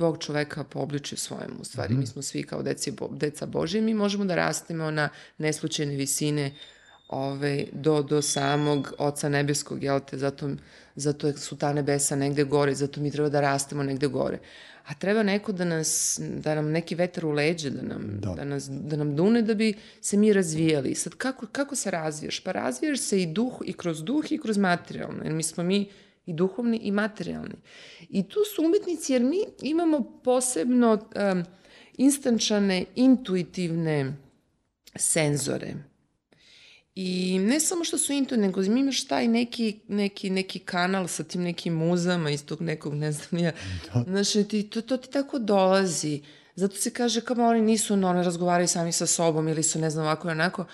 Bog čoveka poobliči u svojem, u stvari. Mm. Mi smo svi kao deci, deca Božje, mi možemo da rastemo na neslučajne visine ovaj, do, do samog Oca Nebeskog, jel te, zato, zato su ta nebesa negde gore, zato mi treba da rastemo negde gore. A treba neko da nas, da nam neki vetar u leđe, da nam, da. Da, nas, da nam dune da bi se mi razvijali. Sad, kako, kako se razvijaš? Pa razvijaš se i duh, i kroz duh, i kroz materijalno. Jer mi smo mi i duhovni i materijalni. I tu su umetnici jer mi imamo posebno um, instančane, intuitivne senzore. I ne samo što su intuitivne, nego mi imaš taj neki, neki, neki kanal sa tim nekim muzama iz tog nekog, ne znam ja, da. znaš, ti, to, to ti tako dolazi. Zato se kaže kao oni nisu, no, ne razgovaraju sami sa sobom ili su ne znam ovako i onako,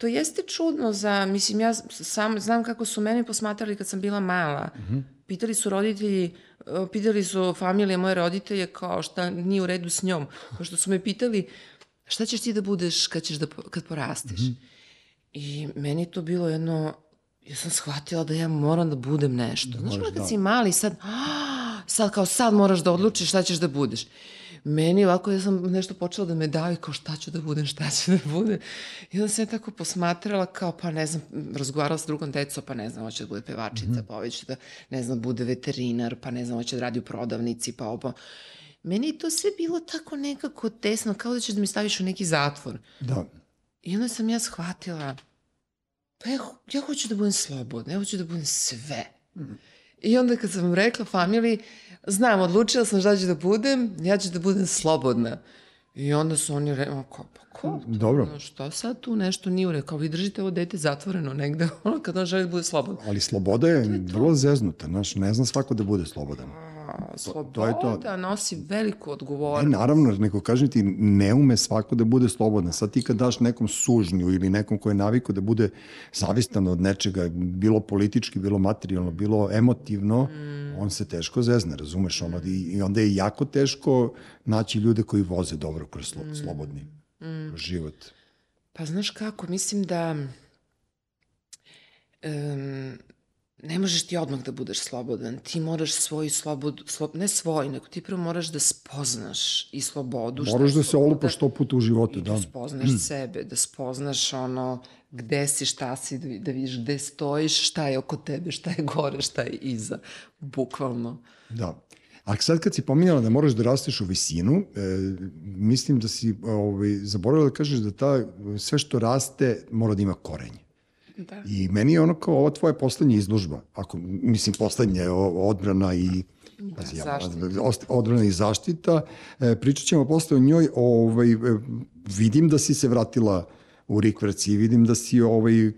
to jeste čudno za, mislim, ja sam znam kako su mene posmatrali kad sam bila mala. Mm -hmm. Pitali su roditelji, e, pitali su familije moje roditelje kao šta nije u redu s njom. Pošto su me pitali šta ćeš ti da budeš kad, ćeš da, kad porasteš. Mm -hmm. I meni to bilo jedno, ja sam shvatila da ja moram da budem nešto. Znaš, kad da. si mali sad, sad kao sad moraš da odlučiš šta ćeš da budeš meni ovako, ja sam nešto počela da me davi kao šta ću da budem, šta ću da budem. I onda sam je tako posmatrala kao, pa ne znam, razgovarala s drugom decom, pa ne znam, hoće da bude pevačica, mm -hmm. pa hoće da, ne znam, bude veterinar, pa ne znam, hoće da radi u prodavnici, pa opa. Meni je to sve bilo tako nekako tesno, kao da ćeš da mi staviš u neki zatvor. Da. I onda sam ja shvatila, pa ja, ja hoću da budem slobodna, ja hoću da budem sve. Mm -hmm. I onda kad sam rekla familiji, znam, odlučila sam šta ću da budem, ja ću da budem slobodna. I onda su oni rekli, ko, pa ko? Dobro. No, šta sad tu nešto nije urekao? Vi držite ovo dete zatvoreno negde, ono kad on želi da bude slobodno. Ali sloboda je, je vrlo zeznuta, znaš, ne znam svako da bude slobodan sloboda to je to. nosi veliku odgovornost. Ne, naravno, neko kaže ti, ne ume svako da bude slobodan. Sad ti kad daš nekom sužnju ili nekom ko je naviko da bude zavistan od nečega, bilo politički, bilo materijalno, bilo emotivno, mm. on se teško zezne, razumeš? Ono, i, I onda je jako teško naći ljude koji voze dobro kroz slo, mm. slobodni mm. život. Pa znaš kako, mislim da um, ne možeš ti odmah da budeš slobodan. Ti moraš svoju slobodu, slo, ne svoj, nego ti prvo moraš da spoznaš i slobodu. Moraš da se olupaš sto puta u životu, I da. da spoznaš mm. sebe, da spoznaš ono gde si, šta si, da, da vidiš gde stojiš, šta je oko tebe, šta je gore, šta je iza. Bukvalno. Da. A sad kad si pominjala da moraš da rasteš u visinu, e, mislim da si ovaj, zaboravila da kažeš da ta, sve što raste mora da ima korenje. Da. I meni je ono kao ova tvoja poslednja izložba, ako, mislim poslednja odbrana i Da, ja, odbrana i zaštita. E, pričat ćemo posle o njoj. Ovaj, e, vidim da si se vratila u rikverci i vidim da si ovaj, e,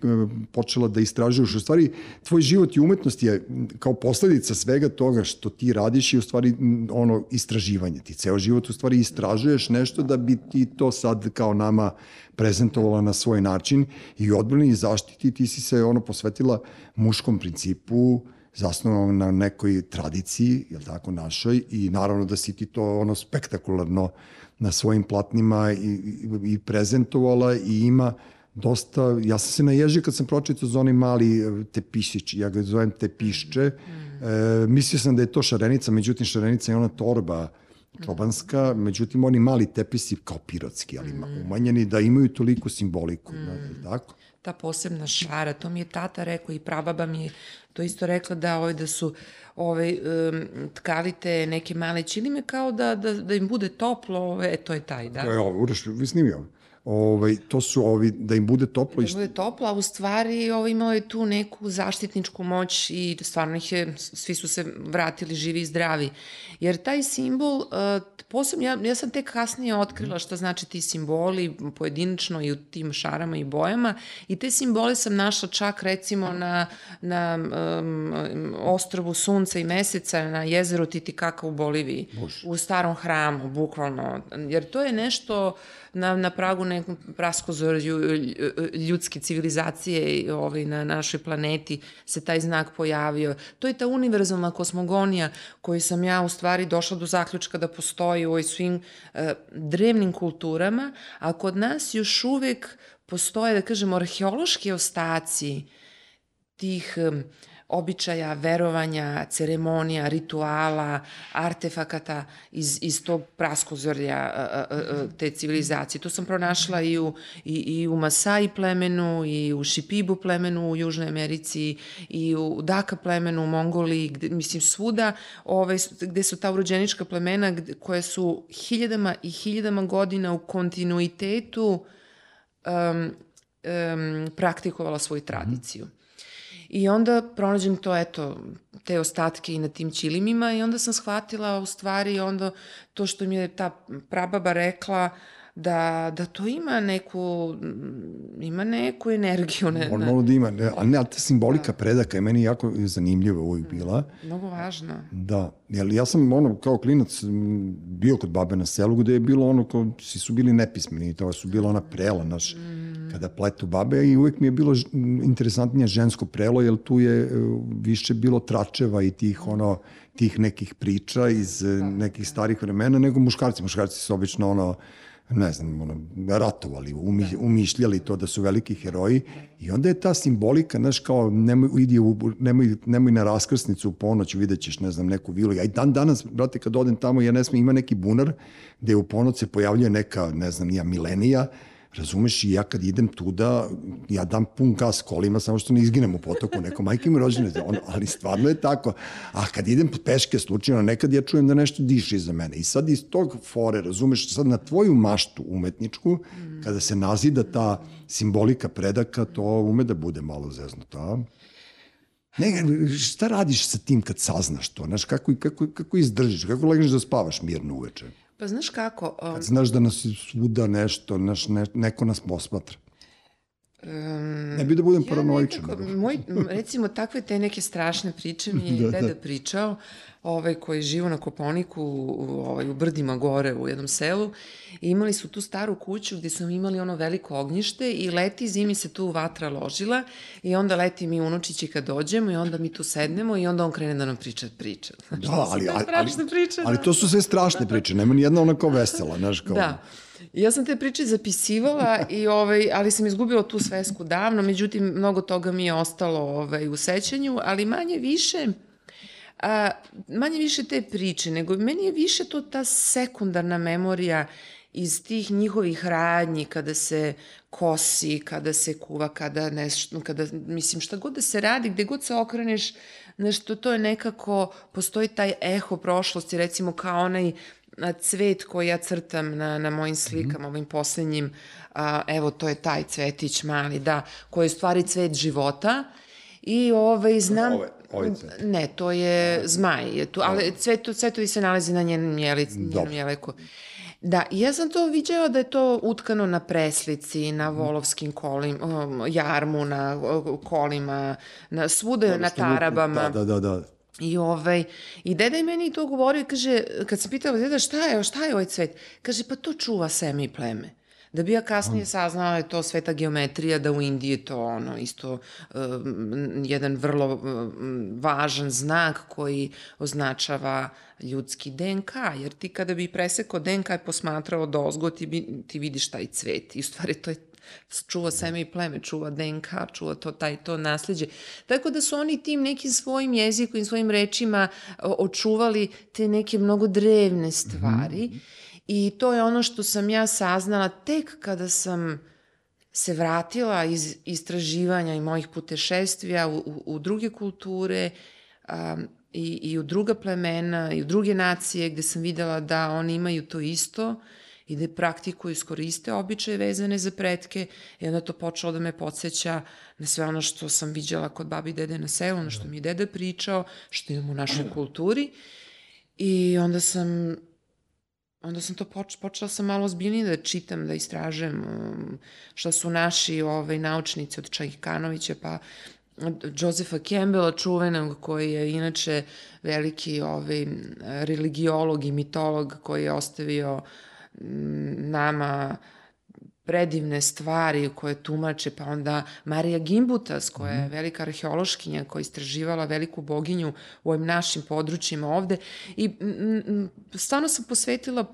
počela da istražuješ. U stvari, tvoj život i umetnost je kao posledica svega toga što ti radiš i u stvari ono istraživanje. Ti ceo život u stvari istražuješ nešto da bi ti to sad kao nama prezentovala na svoj način i odbrani i zaštiti ti si se ono posvetila muškom principu, zasnovanom na nekoj tradiciji, je tako, našoj, i naravno da si ti to ono spektakularno na svojim platnima i, i, i prezentovala i ima dosta, ja sam se naježio kad sam pročitao za onaj mali e, tepišić, ja ga zovem tepišče, mm. e, mislio sam da je to šarenica, međutim šarenica je ona torba čobanska, međutim oni mali tepisi kao pirotski, ali mm. umanjeni da imaju toliko simboliku, mm. tako? Ta posebna šara, to mi je tata rekao i prababa mi je to isto rekla da, ovaj, da su ovaj, um, tkali te neke male čilime kao da, da, da im bude toplo, ovaj, e, to je taj, da. To je ovo, Uroš, vi snimio ovaj, to su ovi, da im bude toplo. Da im bude toplo, a u stvari ovaj, imao je tu neku zaštitničku moć i stvarno ih je, svi su se vratili živi i zdravi. Jer taj simbol, uh, posebno, ja, ja sam tek kasnije otkrila šta znači ti simboli, pojedinačno i u tim šarama i bojama, i te simbole sam našla čak recimo na, na um, ostrovu Sunca i Meseca, na jezeru Titikaka u Boliviji, Bož. u starom hramu, bukvalno. Jer to je nešto... Uh, na, na pragu nekog praskozorju ljudske civilizacije ovaj, na našoj planeti se taj znak pojavio. To je ta univerzalna kosmogonija koju sam ja u stvari došla do zaključka da postoji u ovoj svim uh, drevnim kulturama, a kod nas još uvek postoje, da kažemo, arheološki ostaci tih um, običaja, verovanja, ceremonija, rituala, artefakata iz, iz tog praskozorja te civilizacije. To sam pronašla i u, i, i u Masai plemenu, i u Šipibu plemenu u Južnoj Americi, i u Daka plemenu u Mongoliji, gde, mislim svuda ove, gde su ta urođenička plemena gde, koje su hiljadama i hiljadama godina u kontinuitetu um, um, praktikovala svoju tradiciju. Mm. I onda pronađem to, eto, te ostatke i na tim čilimima i onda sam shvatila u stvari onda to što mi je ta prababa rekla da, da to ima neku, ima neku energiju. Ne, Normalno da ima, ne, a ne, a ta simbolika da. predaka je meni jako zanimljiva uvijek bila. Mnogo važna. Da, jer ja sam ono, kao klinac bio kod babe na selu gde je bilo ono, kao, svi su bili nepismeni, to su bila ona prela, naš, mm. kada pletu babe i uvijek mi je bilo interesantnije žensko prelo, jer tu je e, više bilo tračeva i tih ono, tih nekih priča iz da. nekih starih vremena nego muškarci. Muškarci su obično ono, ne znam, ono, ratovali, umi, da. umišljali to da su veliki heroji i onda je ta simbolika, znaš, kao nemoj, idi u, nemoj, nemoj na raskrsnicu u ponoć, vidjet ćeš, ne znam, neku vilu. Ja i dan danas, brate, kad odem tamo, ja ne smem, ima neki bunar gde u ponoć se pojavljuje neka, ne znam, nija milenija, Razumeš, i ja kad idem tuda, ja dam pun gas kolima, samo što ne izginem u potoku, neko majke mi rođene, on, ali stvarno je tako. A kad idem peške slučajno, nekad ja čujem da nešto diše iza mene. I sad iz tog fore, razumeš, sad na tvoju maštu umetničku, kada se nazida ta simbolika predaka, to ume da bude malo zeznuto. A? Ne, šta radiš sa tim kad saznaš to? Znaš, kako, kako, kako izdržiš? Kako legneš da spavaš mirno uveče? Pa znaš kako... Um, Kad znaš da nas svuda nešto, naš, ne, neko nas posmatra. Um, ne bi da budem ja paranoičan. Nekako, moj, recimo, takve te neke strašne priče mi je da, deda da. pričao ovaj, koji živo na Koponiku, ovaj, u Brdima gore u jednom selu. I imali su tu staru kuću gde smo imali ono veliko ognjište i leti zimi se tu vatra ložila i onda leti mi unučići kad dođemo i onda mi tu sednemo i onda on krene da nam priča priče. Znači, da, ali, ali, ali, priče, ali da. to su sve strašne priče, nema ni jedna ona kao vesela, znaš, kao... Da. Ja sam te priče zapisivala, i, ovaj, ali sam izgubila tu svesku davno, međutim, mnogo toga mi je ostalo ovaj, u sećanju, ali manje više a, manje više te priče, nego meni je više to ta sekundarna memorija iz tih njihovih radnji, kada se kosi, kada se kuva, kada nešto, kada, mislim, šta god da se radi, gde god se okreneš, nešto, to je nekako, postoji taj eho prošlosti, recimo kao onaj cvet koji ja crtam na, na mojim slikama, mm -hmm. ovim poslednjim, a, evo, to je taj cvetić mali, da, koji je stvari cvet života, I ovaj, znam... Ove, ovaj cvet. Ne, to je zmaj. Je tu, ali cvet, cvetovi se nalazi na njenom, jelic, njenom jeleku. Da, ja sam to viđala da je to utkano na preslici, na mhm. volovskim kolima, um, jarmu, na kolima, na svuda da, na tarabama. Da, da, da, da. I, ovaj, I deda je meni to govorio, kaže, kad sam pitala deda šta je, šta je ovaj cvet? Kaže, pa to čuva seme i pleme. Da bi ja kasnije saznala da je to sveta geometrija, da u Indiji je to ono isto um, jedan vrlo um, važan znak koji označava ljudski DNK, jer ti kada bi presekao DNK i posmatrao dozgo, ti, bi, ti vidiš taj cvet. I u stvari to je čuva seme i pleme, čuva DNK, čuva to, taj, to nasljeđe. Tako da su oni tim nekim svojim jezikom i svojim rečima očuvali te neke mnogo drevne stvari. Mm -hmm I to je ono što sam ja saznala tek kada sam se vratila iz istraživanja i mojih putešestvija u, u, u druge kulture um, i, i u druga plemena i u druge nacije gde sam videla da oni imaju to isto i da praktikuju iskoriste običaje vezane za pretke i onda to počelo da me podsjeća na sve ono što sam viđala kod babi i dede na selu, ono što mi je deda pričao, što imamo u našoj kulturi. I onda sam onda sam to poč, počela sam malo zbiljnije da čitam, da istražujem um, šta su naši ovaj, naučnici od Čajkanovića, pa Josefa Campbella, čuvenog, koji je inače veliki ovaj, religiolog i mitolog koji je ostavio mm, nama predivne stvari koje tumače, pa onda Marija Gimbutas, koja je mhm. velika arheološkinja, koja je istraživala veliku boginju u ovim našim područjima ovde. I stvarno sam posvetila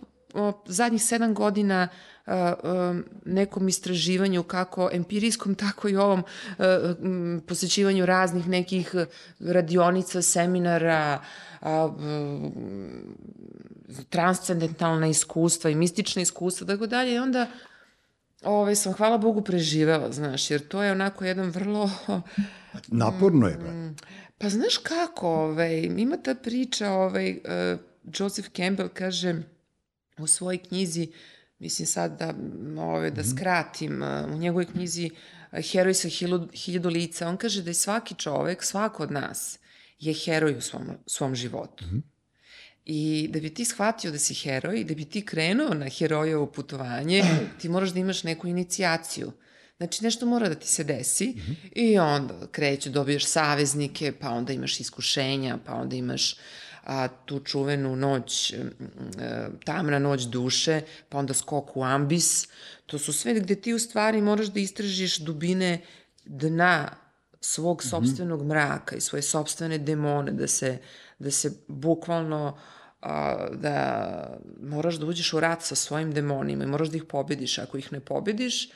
zadnjih sedam godina nekom istraživanju, kako empirijskom, tako i ovom posjećivanju raznih nekih radionica, seminara, transcendentalna iskustva i mistična iskustva, tako dalje, i onda ove, sam, hvala Bogu, preživela, znaš, jer to je onako jedan vrlo... Naporno je, bre. Pa znaš kako, ovaj, ima ta priča, ovaj, uh, Joseph Campbell kaže u svojoj knjizi, mislim sad da, ove, da mhm. skratim, uh, u njegovoj knjizi uh, Heroj sa hiljadu, hiljadu lica, on kaže da je svaki čovek, svako od nas, je heroj u svom, svom životu. Mm -hmm. I da bi ti shvatio da si heroj, da bi ti krenuo na herojevo putovanje, ti moraš da imaš neku inicijaciju. Znači, nešto mora da ti se desi mm -hmm. i onda kreću, dobiješ saveznike, pa onda imaš iskušenja, pa onda imaš a, tu čuvenu noć, a, tamna noć duše, pa onda skok u ambis. To su sve gde ti u stvari moraš da istražiš dubine dna svog mhm. sobstvenog mraka i svoje sobstvene demone, da se, da se bukvalno a, da moraš da uđeš u rat sa svojim demonima i moraš da ih pobediš. Ako ih ne pobediš,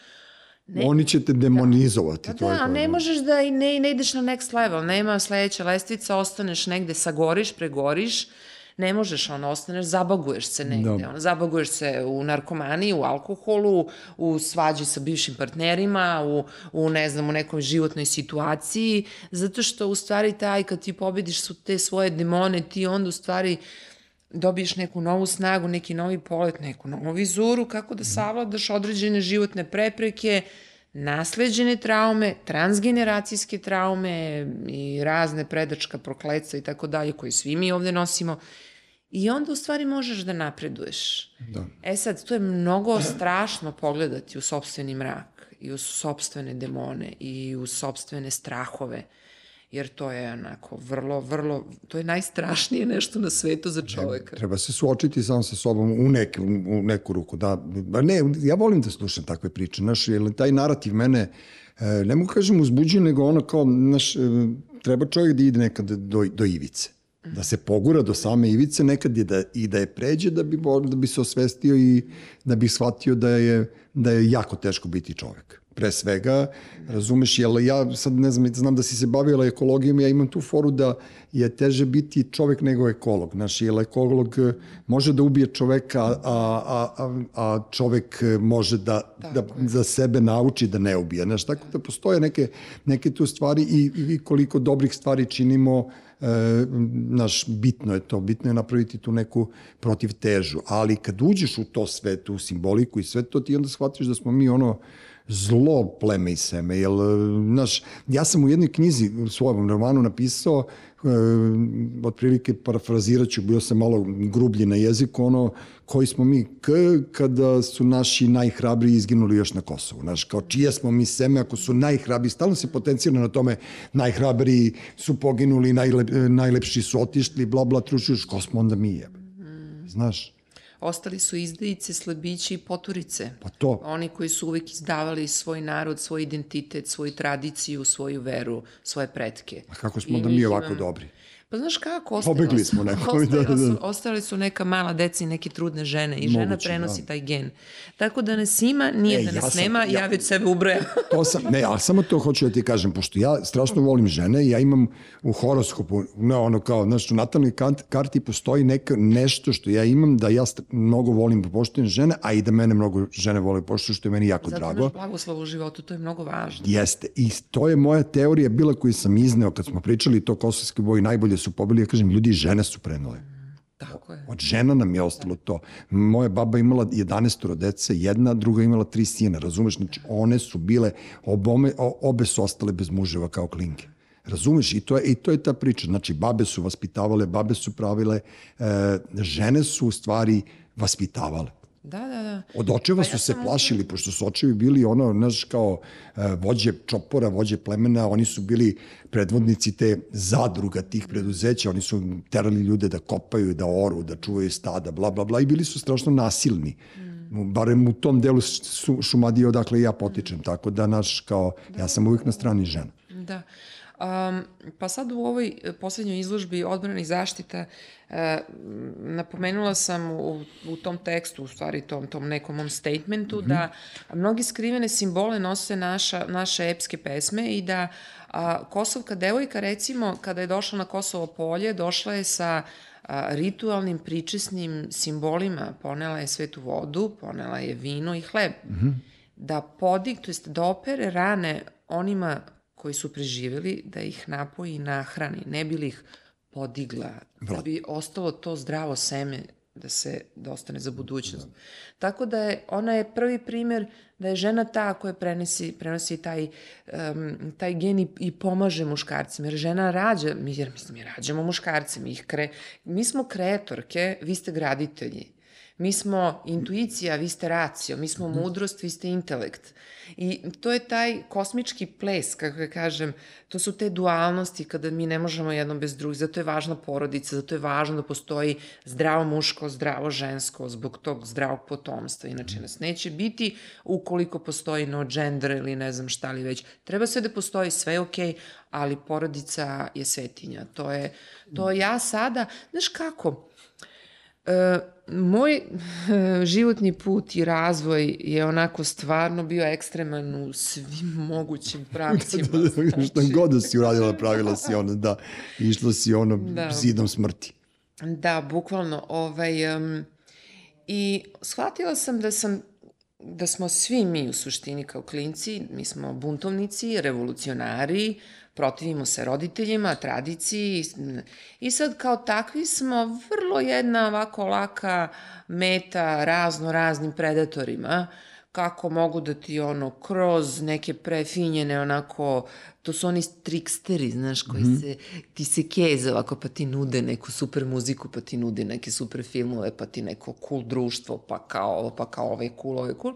Ne, Oni će te demonizovati. Da, to da, je ne možeš da i ne, ne ideš na next level, nema sledeća lestvica, ostaneš negde, sagoriš, pregoriš, ne možeš, ono, ostaneš, zabaguješ se negde, da. ono, zabaguješ se u narkomaniji, u alkoholu, u svađi sa bivšim partnerima, u, u, ne znam, u nekom životnoj situaciji, zato što, u stvari, taj, kad ti pobediš su te svoje demone, ti onda, u stvari, dobiješ neku novu snagu, neki novi polet, neku novu vizuru, kako da savladaš određene životne prepreke, nasleđene traume, transgeneracijske traume i razne predačka prokleca i tako dalje, koje svi mi ovde nosimo. I onda u stvari možeš da napreduješ. Da. E sad, to je mnogo strašno pogledati u sobstveni mrak i u sobstvene demone i u sobstvene strahove jer to je onako vrlo, vrlo, to je najstrašnije nešto na svetu za čoveka. Treba se suočiti sam sa sobom u, nek, u neku ruku, da, ne, ja volim da slušam takve priče, znaš, jer taj narativ mene, e, ne mogu kažem uzbuđuje, nego ono kao, znaš, e, treba čovjek da ide nekad do, do ivice da se pogura do same ivice nekad je da, i da je pređe da bi, da bi se osvestio i da bi shvatio da je, da je jako teško biti čovek pre svega, razumeš, jel ja sad ne znam, znam da si se bavila ekologijom, ja imam tu foru da je teže biti čovek nego ekolog, znaš, jel ekolog eh, može da ubije čoveka, a, a, a, a čovek može da, da za sebe nauči da ne ubije, znaš, tako da postoje neke, neke tu stvari i, i koliko dobrih stvari činimo, e, naš, bitno je to, bitno je napraviti tu neku protiv težu, ali kad uđeš u to sve, tu simboliku i sve to, ti onda shvatiš da smo mi ono, zlo pleme i seme. Jel, znaš, ja sam u jednoj knjizi u svojom romanu napisao e, otprilike parafrazirat ću, bio sam malo grublji na jeziku, ono, koji smo mi k, kada su naši najhrabriji izginuli još na Kosovu. Znaš, kao čije smo mi seme ako su najhrabriji, stalno se potencijira na tome najhrabriji su poginuli, najlep, najlepši su otišli, bla, bla, trušuš, ko smo onda mi jebe. Znaš, Ostali su izdajice, slabići i poturice. Pa to. Oni koji su uvek izdavali svoj narod, svoj identitet, svoju tradiciju, svoju veru, svoje pretke. A kako smo I da mi ovako imam... dobri? Pa znaš kako, ostali, Pobegli smo neko. Ostali, da, da, da. ostali su neka mala deca i neke trudne žene i Moguće, žena prenosi da. taj gen. Tako da nas ima, nije e, da nas ja sam, nema, ja, ja već sebe ubrajam. to sam, ne, ali samo to hoću da ti kažem, pošto ja strašno volim žene, ja imam u horoskopu, ne ono kao, znaš, u natalnoj karti postoji neka, nešto što ja imam da ja mnogo volim da poštujem žene, a i da mene mnogo žene vole poštuju, što je meni jako Zato drago. Zato imaš blagoslov u životu, to je mnogo važno. Jeste, i to je moja teorija bila koju sam izneo kad smo pričali to kosovski boj, najbolje su pobili, ja kažem, ljudi, žene su prenole. Tako je. Od žena nam je ostalo to. Moja baba imala 11 dece, jedna, druga imala tri sina, razumeš? Znači, one su bile, obome, obe su ostale bez muževa kao klinke. Razumeš? I to, je, I to je ta priča. Znači, babe su vaspitavale, babe su pravile, e, žene su u stvari vaspitavale. Da, da, da. Od očeva pa su ja se plašili, pošto su očevi bili ono, znaš, kao uh, vođe čopora, vođe plemena, oni su bili predvodnici te zadruga tih preduzeća, oni su terali ljude da kopaju, da oru, da čuvaju stada, bla, bla, bla, i bili su strašno nasilni. Mm. Barem u tom delu su, šumadije odakle ja potičem, tako da, naš, kao, ja sam uvijek na strani žena. Da. Um, pa sad u ovoj poslednjoj izložbi odbrana i zaštita uh, napomenula sam u, u tom tekstu, u stvari tom, tom nekom mom statementu, mm -hmm. da mnogi skrivene simbole nose naša, naše epske pesme i da a, Kosovka devojka, recimo, kada je došla na Kosovo polje, došla je sa a, ritualnim pričesnim simbolima, ponela je svetu vodu, ponela je vino i hleb. Mm -hmm. Da podig, to jest da opere rane onima koji su preživeli, da ih napoji i nahrani, ne bi li ih podigla, da bi ostalo to zdravo seme da se da ostane za budućnost. Da. Tako da je ona je prvi primer da je žena ta koja prenosi prenosi taj um, taj gen i, i pomaže muškarcima jer žena rađa mi jer mislim mi rađamo muškarce mi ih kre mi smo kreatorke vi ste graditelji Mi smo intuicija, vi ste racio, mi smo mhm. mudrost, vi ste intelekt. I to je taj kosmički ples, kako ga kažem, to su te dualnosti kada mi ne možemo jedno bez drugih, zato je važna porodica, zato je važno da postoji zdravo muško, zdravo žensko, zbog tog zdravog potomstva. Inače nas neće biti ukoliko postoji no gender ili ne znam šta li već. Treba sve da postoji, sve je okej, okay, ali porodica je svetinja. To je, to ja sada, znaš kako, E, moj e, životni put i razvoj je onako stvarno bio ekstreman u svim mogućim pravcima. da, da, da, šta god da si uradila, pravila si ono, da, išla si ono da. zidom smrti. Da, bukvalno. Ovaj, um, I shvatila sam da sam da smo svi mi u suštini kao klinci, mi smo buntovnici, revolucionari, protivimo se roditeljima, tradiciji i sad kao takvi smo vrlo jedna ovako laka meta razno raznim predatorima kako mogu da ti ono kroz neke prefinjene onako to su oni triksteri, znaš, koji mm -hmm. se, ti se keze ovako, pa ti nude neku super muziku, pa ti nude neke super filmove, pa ti neko cool društvo, pa kao ovo, pa kao ovo je cool, ovo je cool.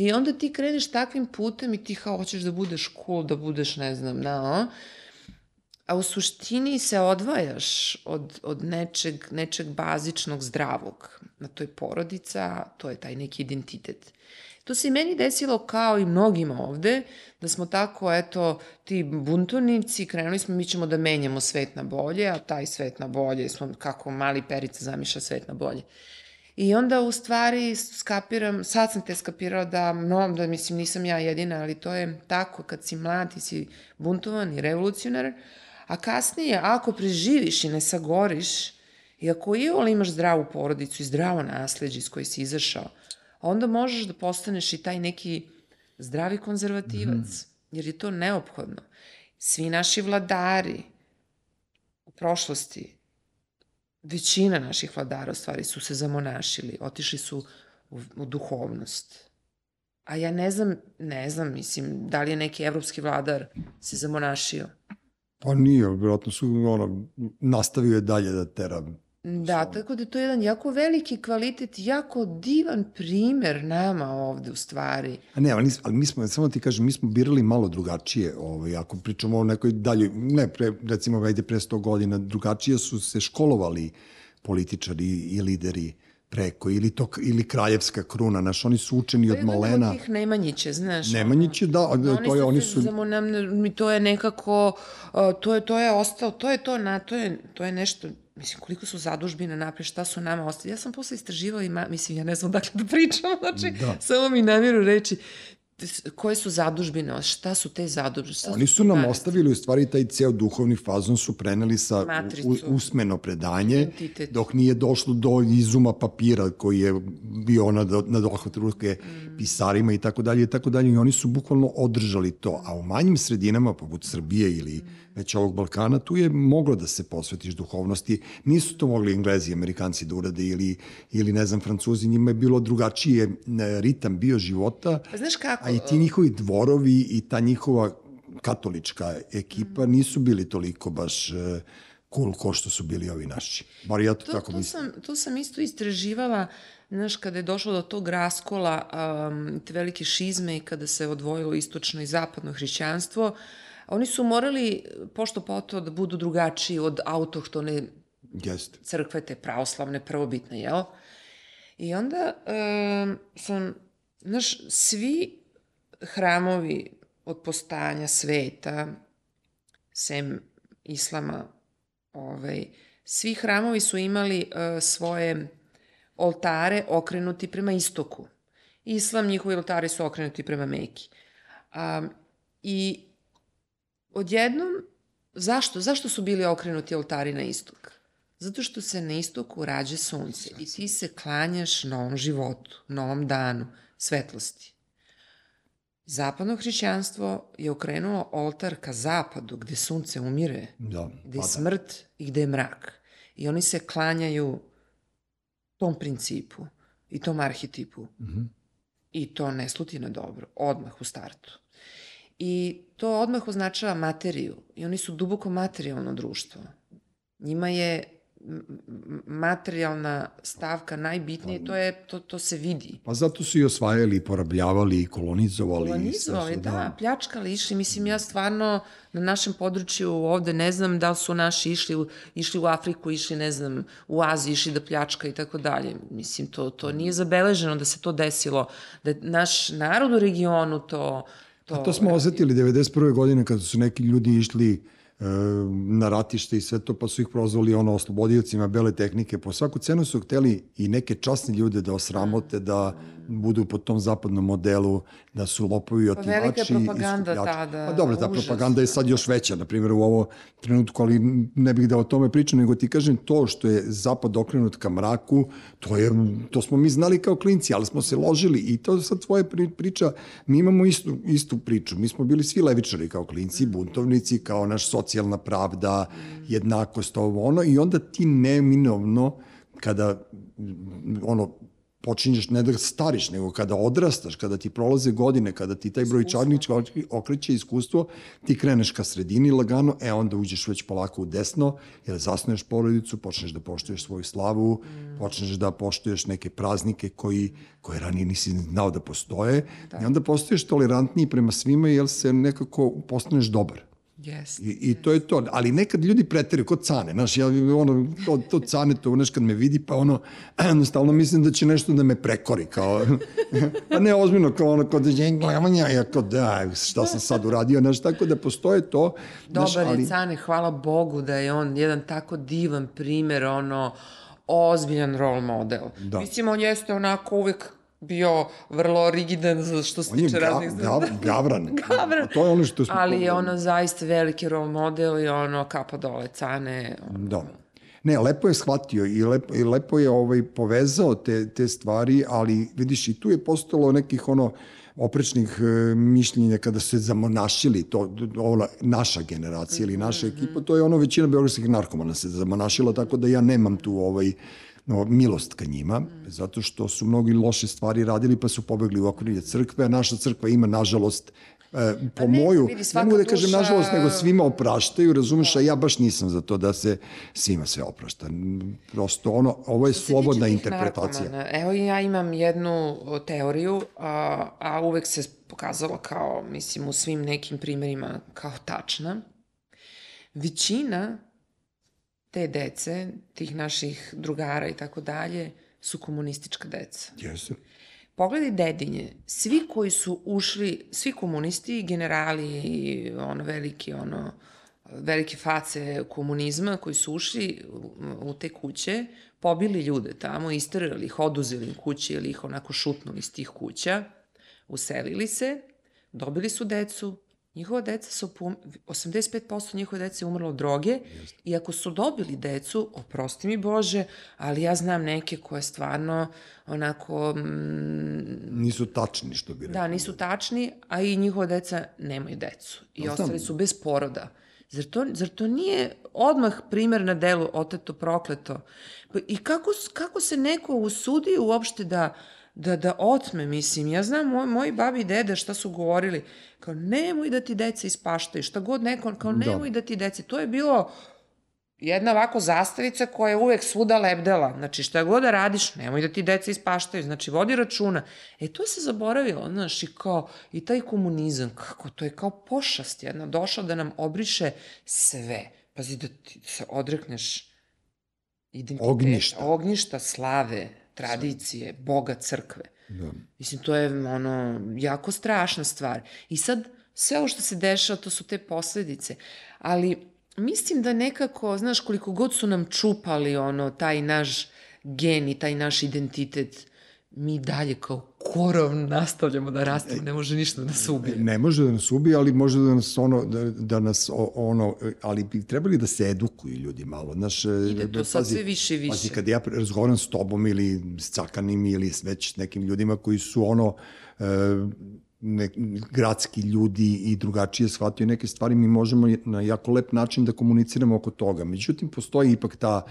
I onda ti kreneš takvim putem i ti kao hoćeš da budeš cool, da budeš, ne znam, na, a u suštini se odvajaš od, od nečeg, nečeg bazičnog zdravog. Na to je porodica, to je taj neki identitet. To se i meni desilo kao i mnogima ovde, da smo tako, eto, ti buntovnici, krenuli smo, mi ćemo da menjamo svet na bolje, a taj svet na bolje, smo kako mali perica zamišlja svet na bolje. I onda u stvari skapiram, sad sam te skapirala da, no, da mislim nisam ja jedina, ali to je tako kad si mlad, ti si buntovan i revolucionar, a kasnije ako preživiš i ne sagoriš, i ako i imaš zdravu porodicu i zdravo nasledđe iz koje si izašao, onda možeš da postaneš i taj neki zdravi konzervativac, mm. jer je to neophodno. Svi naši vladari u prošlosti, većina naših vladara u stvari su se zamonašili, otišli su u, u duhovnost. A ja ne znam, ne znam, mislim, da li je neki evropski vladar se zamonašio. Pa nije, vjerojatno su, ono, nastavio je dalje da tera Da, tako da to je jedan jako veliki kvalitet, jako divan primer nama ovde u stvari. A ne, ali, nis, ali mi smo, samo ti kažem, mi smo birali malo drugačije, ovaj, ako pričamo o nekoj dalje, ne, pre, recimo, vajde pre 100 godina, drugačije su se školovali političari i lideri preko, ili, to, ili kraljevska kruna, naš, oni su učeni od malena. To je tih Nemanjiće, znaš. Nemanjiće, da, oni to je, oni su... Zamo nam, to je nekako, to je, to je ostalo, to je to, na, to je, to je nešto, mislim, koliko su zadužbine napred, šta su nama ostali. Ja sam posle istraživala i, ma, mislim, ja ne znam dakle da pričam, znači, da. samo mi namjeru reći, koje su zadužbine, šta su te zadužbine? Šta Oni su nam ostavili u stvari taj ceo duhovni fazon su preneli sa u, usmeno predanje, Identitet. dok nije došlo do izuma papira koji je bio na, na dohvat ruke mm. pisarima i tako dalje i tako dalje i oni su bukvalno održali to. A u manjim sredinama, poput Srbije ili mm. Već ovog Balkana, tu je moglo da se posvetiš duhovnosti. Nisu to mogli Englezi i Amerikanci da urade ili, ili ne znam, Francuzi, njima je bilo drugačije ritam bio života. Pa znaš kako, A i ti njihovi dvorovi i ta njihova katolička ekipa mm. nisu bili toliko baš e, cool ko što su bili ovi naši. Bar ja to, to tako to mislim. Sam, to sam isto istraživala, znaš, kada je došlo do tog raskola, um, te velike šizme i kada se odvojilo istočno i zapadno hrišćanstvo, oni su morali, pošto poto, da budu drugačiji od autohtone Jest. crkve, te pravoslavne, prvobitne, jel? I onda um, sam, znaš, svi hramovi od postanja sveta sem islama, ovaj, svi hramovi su imali uh, svoje oltare okrenuti prema istoku. Islam, njihovi oltari su okrenuti prema Meki. Um, I odjednom, zašto? Zašto su bili okrenuti oltari na istok? Zato što se na istoku rađe sunce i ti se klanjaš novom životu, novom danu, svetlosti. Zapadno hrišćanstvo je okrenulo oltar ka zapadu, gde sunce umire, Da, gde je pada. smrt i gde je mrak. I oni se klanjaju tom principu i tom arhetipu. Mhm. I to ne sluti na dobro, odmah u startu. I to odmah označava materiju. I oni su duboko materijalno društvo. Njima je materijalna stavka najbitnija i to, je, to, to se vidi. Pa zato su i osvajali, porabljavali, i kolonizovali. i Kolonizovali, su, da, pljačkali, išli. Mislim, ja stvarno na našem području ovde ne znam da su naši išli, u- išli u Afriku, išli, ne znam, u Aziji, išli da pljačka i tako dalje. Mislim, to, to nije zabeleženo da se to desilo. Da naš narod u regionu to... To, A to smo osetili 91. godine kada su neki ljudi išli e, na ratište i sve to, pa su ih prozvali ono oslobodiocima bele tehnike. Po svaku cenu su hteli i neke časne ljude da osramote, da budu po tom zapadnom modelu, da su lopovi i Pa velika je otimači. propaganda skupljači. tada, Pa dobro, ta užasna. propaganda je sad još veća, na primjer u ovo trenutku, ali ne bih da o tome pričam, nego ti kažem to što je zapad okrenut ka mraku, to, je, to smo mi znali kao klinci, ali smo se ložili i to sad tvoje pri- priča, mi imamo istu, istu priču, mi smo bili svi levičari kao klinci, buntovnici, kao naš socijalna pravda, jednakost, ovo ono, i onda ti neminovno, kada mm, ono, počinješ ne da stariš, nego kada odrastaš, kada ti prolaze godine, kada ti taj broj čarnić okreće iskustvo, ti kreneš ka sredini lagano, e onda uđeš već polako u desno, jer zasnuješ porodicu, počneš da poštuješ svoju slavu, počneš da poštuješ neke praznike koji, koje ranije nisi znao da postoje, i onda postoješ tolerantniji prema svima, jer se nekako postaneš dobar. Yes. I, I to je to. Ali nekad ljudi preteraju, kod cane, znaš, ja ono, to, to cane, to znaš, kad me vidi, pa ono, stalno mislim da će nešto da me prekori, kao, pa ne ozbiljno, kao ono, kod gledanja, ja kao, da, šta sam sad uradio, znaš, tako da postoje to, znaš, Dobar ali, je Cane, hvala Bogu da je on jedan tako divan primer, ono, ozbiljan role model. Da. Mislim, on jeste onako uvek bio vrlo rigidan za što se on je tiče ga, raznih gav, gavran. Gavran. A to je ono što smo... Ali je ono zaista veliki role model i ono kapa dole Cane. Da. Ne, lepo je shvatio i lepo, i lepo je ovaj, povezao te, te stvari, ali vidiš i tu je postalo nekih ono oprečnih e, mišljenja kada su se zamonašili, to, ova naša generacija ili naša ekipa, to je ono većina beogradskih narkomana se zamonašila, tako da ja nemam tu ovaj, milost ka njima, zato što su mnogi loše stvari radili pa su pobegli u okrilje crkve, a naša crkva ima, nažalost, e, po ne, moju, vidi, ne mogu da kažem duša- nažalost, nego svima opraštaju, razumeš, a ja baš nisam za to da se svima sve oprašta. Prosto ono, ovo je slobodna interpretacija. narkomana, Evo ja imam jednu teoriju, a, a uvek se pokazala kao, mislim, u svim nekim primerima kao tačna. Većina te dece, tih naših drugara i tako dalje, su komunistička deca. Jesu. Pogledaj Dedinje, svi koji su ušli, svi komunisti, generali i ono veliki, ono, velike face komunizma koji su ušli u, te kuće, pobili ljude tamo, isterali ih, oduzeli im kuće ili ih onako šutnuli iz tih kuća, uselili se, dobili su decu, njihova deca su, pom- 85% njihove dece je umrlo od droge i ako su dobili decu, oprosti mi Bože, ali ja znam neke koje stvarno onako, mm, Nisu tačni, što bi rekao. da, nisu tačni, a i njihova deca nemaju decu i znam. ostali su bez poroda. Zar to, zar to nije odmah primer na delu oteto prokleto? Pa I kako, kako se neko usudi uopšte da, da, da otme, mislim, ja znam moj, moji babi i deda šta su govorili, kao nemoj da ti deca ispaštaju, šta god neko, kao Da. nemoj da ti deci, to je bilo jedna ovako zastavica koja je uvek svuda lebdela. Znači, šta god da radiš, nemoj da ti deca ispaštaju. Znači, vodi računa. E, to se zaboravilo, znaš, i kao, i taj komunizam, kako, to je kao pošast jedna, došao da nam obriše sve. Pazi, da ti se odrekneš identiteta, Ognjišta. ognjišta slave, tradicije, Boga, crkve. Da. Mislim, to je ono, jako strašna stvar. I sad sve ovo što se dešava, to su te posledice. Ali mislim da nekako, znaš, koliko god su nam čupali ono, taj naš gen i taj naš identitet, mi dalje kao korov nastavljamo da rastemo, ne može ništa da nas ubije. Ne može da nas ubije, ali može da nas ono, da, da nas ono, ali bi trebali da se edukuju ljudi malo. Znaš, Ide to sad sve više i više. Pazi, kad ja razgovaram s tobom ili s Cakanim ili s već nekim ljudima koji su ono, e, ne, gradski ljudi i drugačije shvataju neke stvari, mi možemo na jako lep način da komuniciramo oko toga. Međutim, postoji ipak ta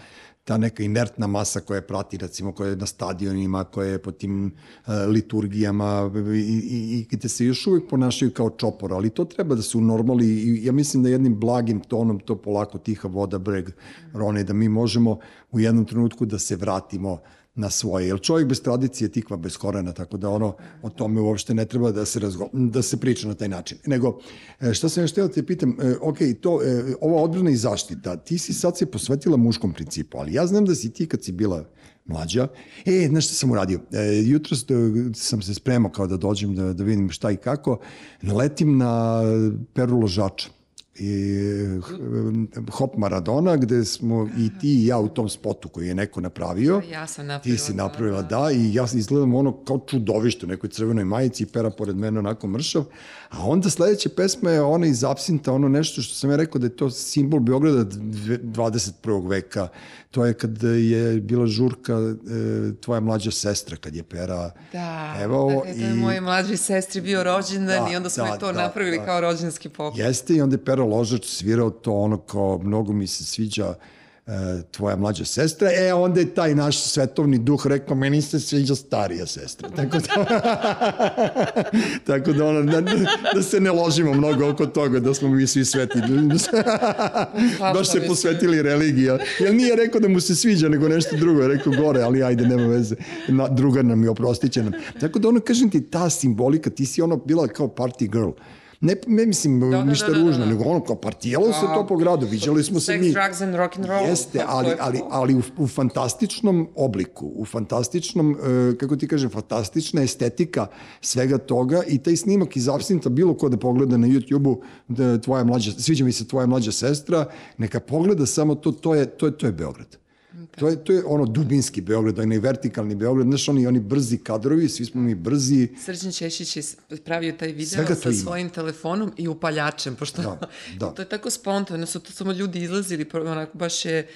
ta neka inertna masa koja prati, recimo, koja je na stadionima, koja je po tim uh, liturgijama i, i, i gde se još uvek ponašaju kao čopor, ali to treba da se unormali i ja mislim da jednim blagim tonom to polako tiha voda breg rone, da mi možemo u jednom trenutku da se vratimo uh, na svoje. Jer čovjek bez tradicije tikva bez korena, tako da ono, o tome uopšte ne treba da se, razgo, da se priča na taj način. Nego, e, šta sam još htio da te pitam, e, ok, to, e, ova odbrana i zaštita, ti si sad se posvetila muškom principu, ali ja znam da si ti kad si bila mlađa. E, znaš šta sam uradio? E, jutro sam se spremao kao da dođem da, da vidim šta i kako. Naletim na peru ložača i Hop Maradona, gde smo i ti i ja u tom spotu koji je neko napravio. Ja sam napravila. Ti si napravila, da, da i ja izgledam ono kao čudovište u nekoj crvenoj majici i pera pored mene onako mršav. A onda sledeća pesma je ona iz Absinta, ono nešto što sam ja rekao da je to simbol Beograda 21. veka. To je kad je bila žurka e, tvoja mlađa sestra, kad je pera da, Evo, da, da je i... moje mlađe sestri bio rođendan da, i onda smo da, to da, napravili da. kao rođenski poklon. Jeste i onda je pera ložač svirao to ono kao mnogo mi se sviđa E, tvoja mlađa sestra, e, onda je taj naš svetovni duh rekao, meni se sviđa starija sestra. Tako da, tako da, ono, da, da se ne ložimo mnogo oko toga, da smo mi svi sveti. Baš se posvetili religija. Jer nije rekao da mu se sviđa, nego nešto drugo. Je rekao gore, ali ajde, nema veze. Na, druga nam je oprostiće nam. Tako da, ono, kažem ti, ta simbolika, ti si ono bila kao party girl ne, ne mislim da, da, ništa da, da, ružno, da, da. nego ono kao partijalo se to po gradu, viđali smo se mi. Sex, drugs and rock and roll. Jeste, ali, ali, ali u, u fantastičnom obliku, u fantastičnom, uh, kako ti kažem, fantastična estetika svega toga i taj snimak iz Absinta, bilo ko da pogleda na YouTube-u, da tvoja mlađa, sviđa mi se tvoja mlađa sestra, neka pogleda samo to, to je, to je, to je Beograd. To je, to je ono dubinski Beograd, onaj vertikalni Beograd, znaš, oni, oni brzi kadrovi, svi smo mi brzi. Srđan Češić je pravio taj video sa svojim ima. telefonom i upaljačem, pošto da, da. to je tako spontano, su to samo ljudi izlazili, onako baš je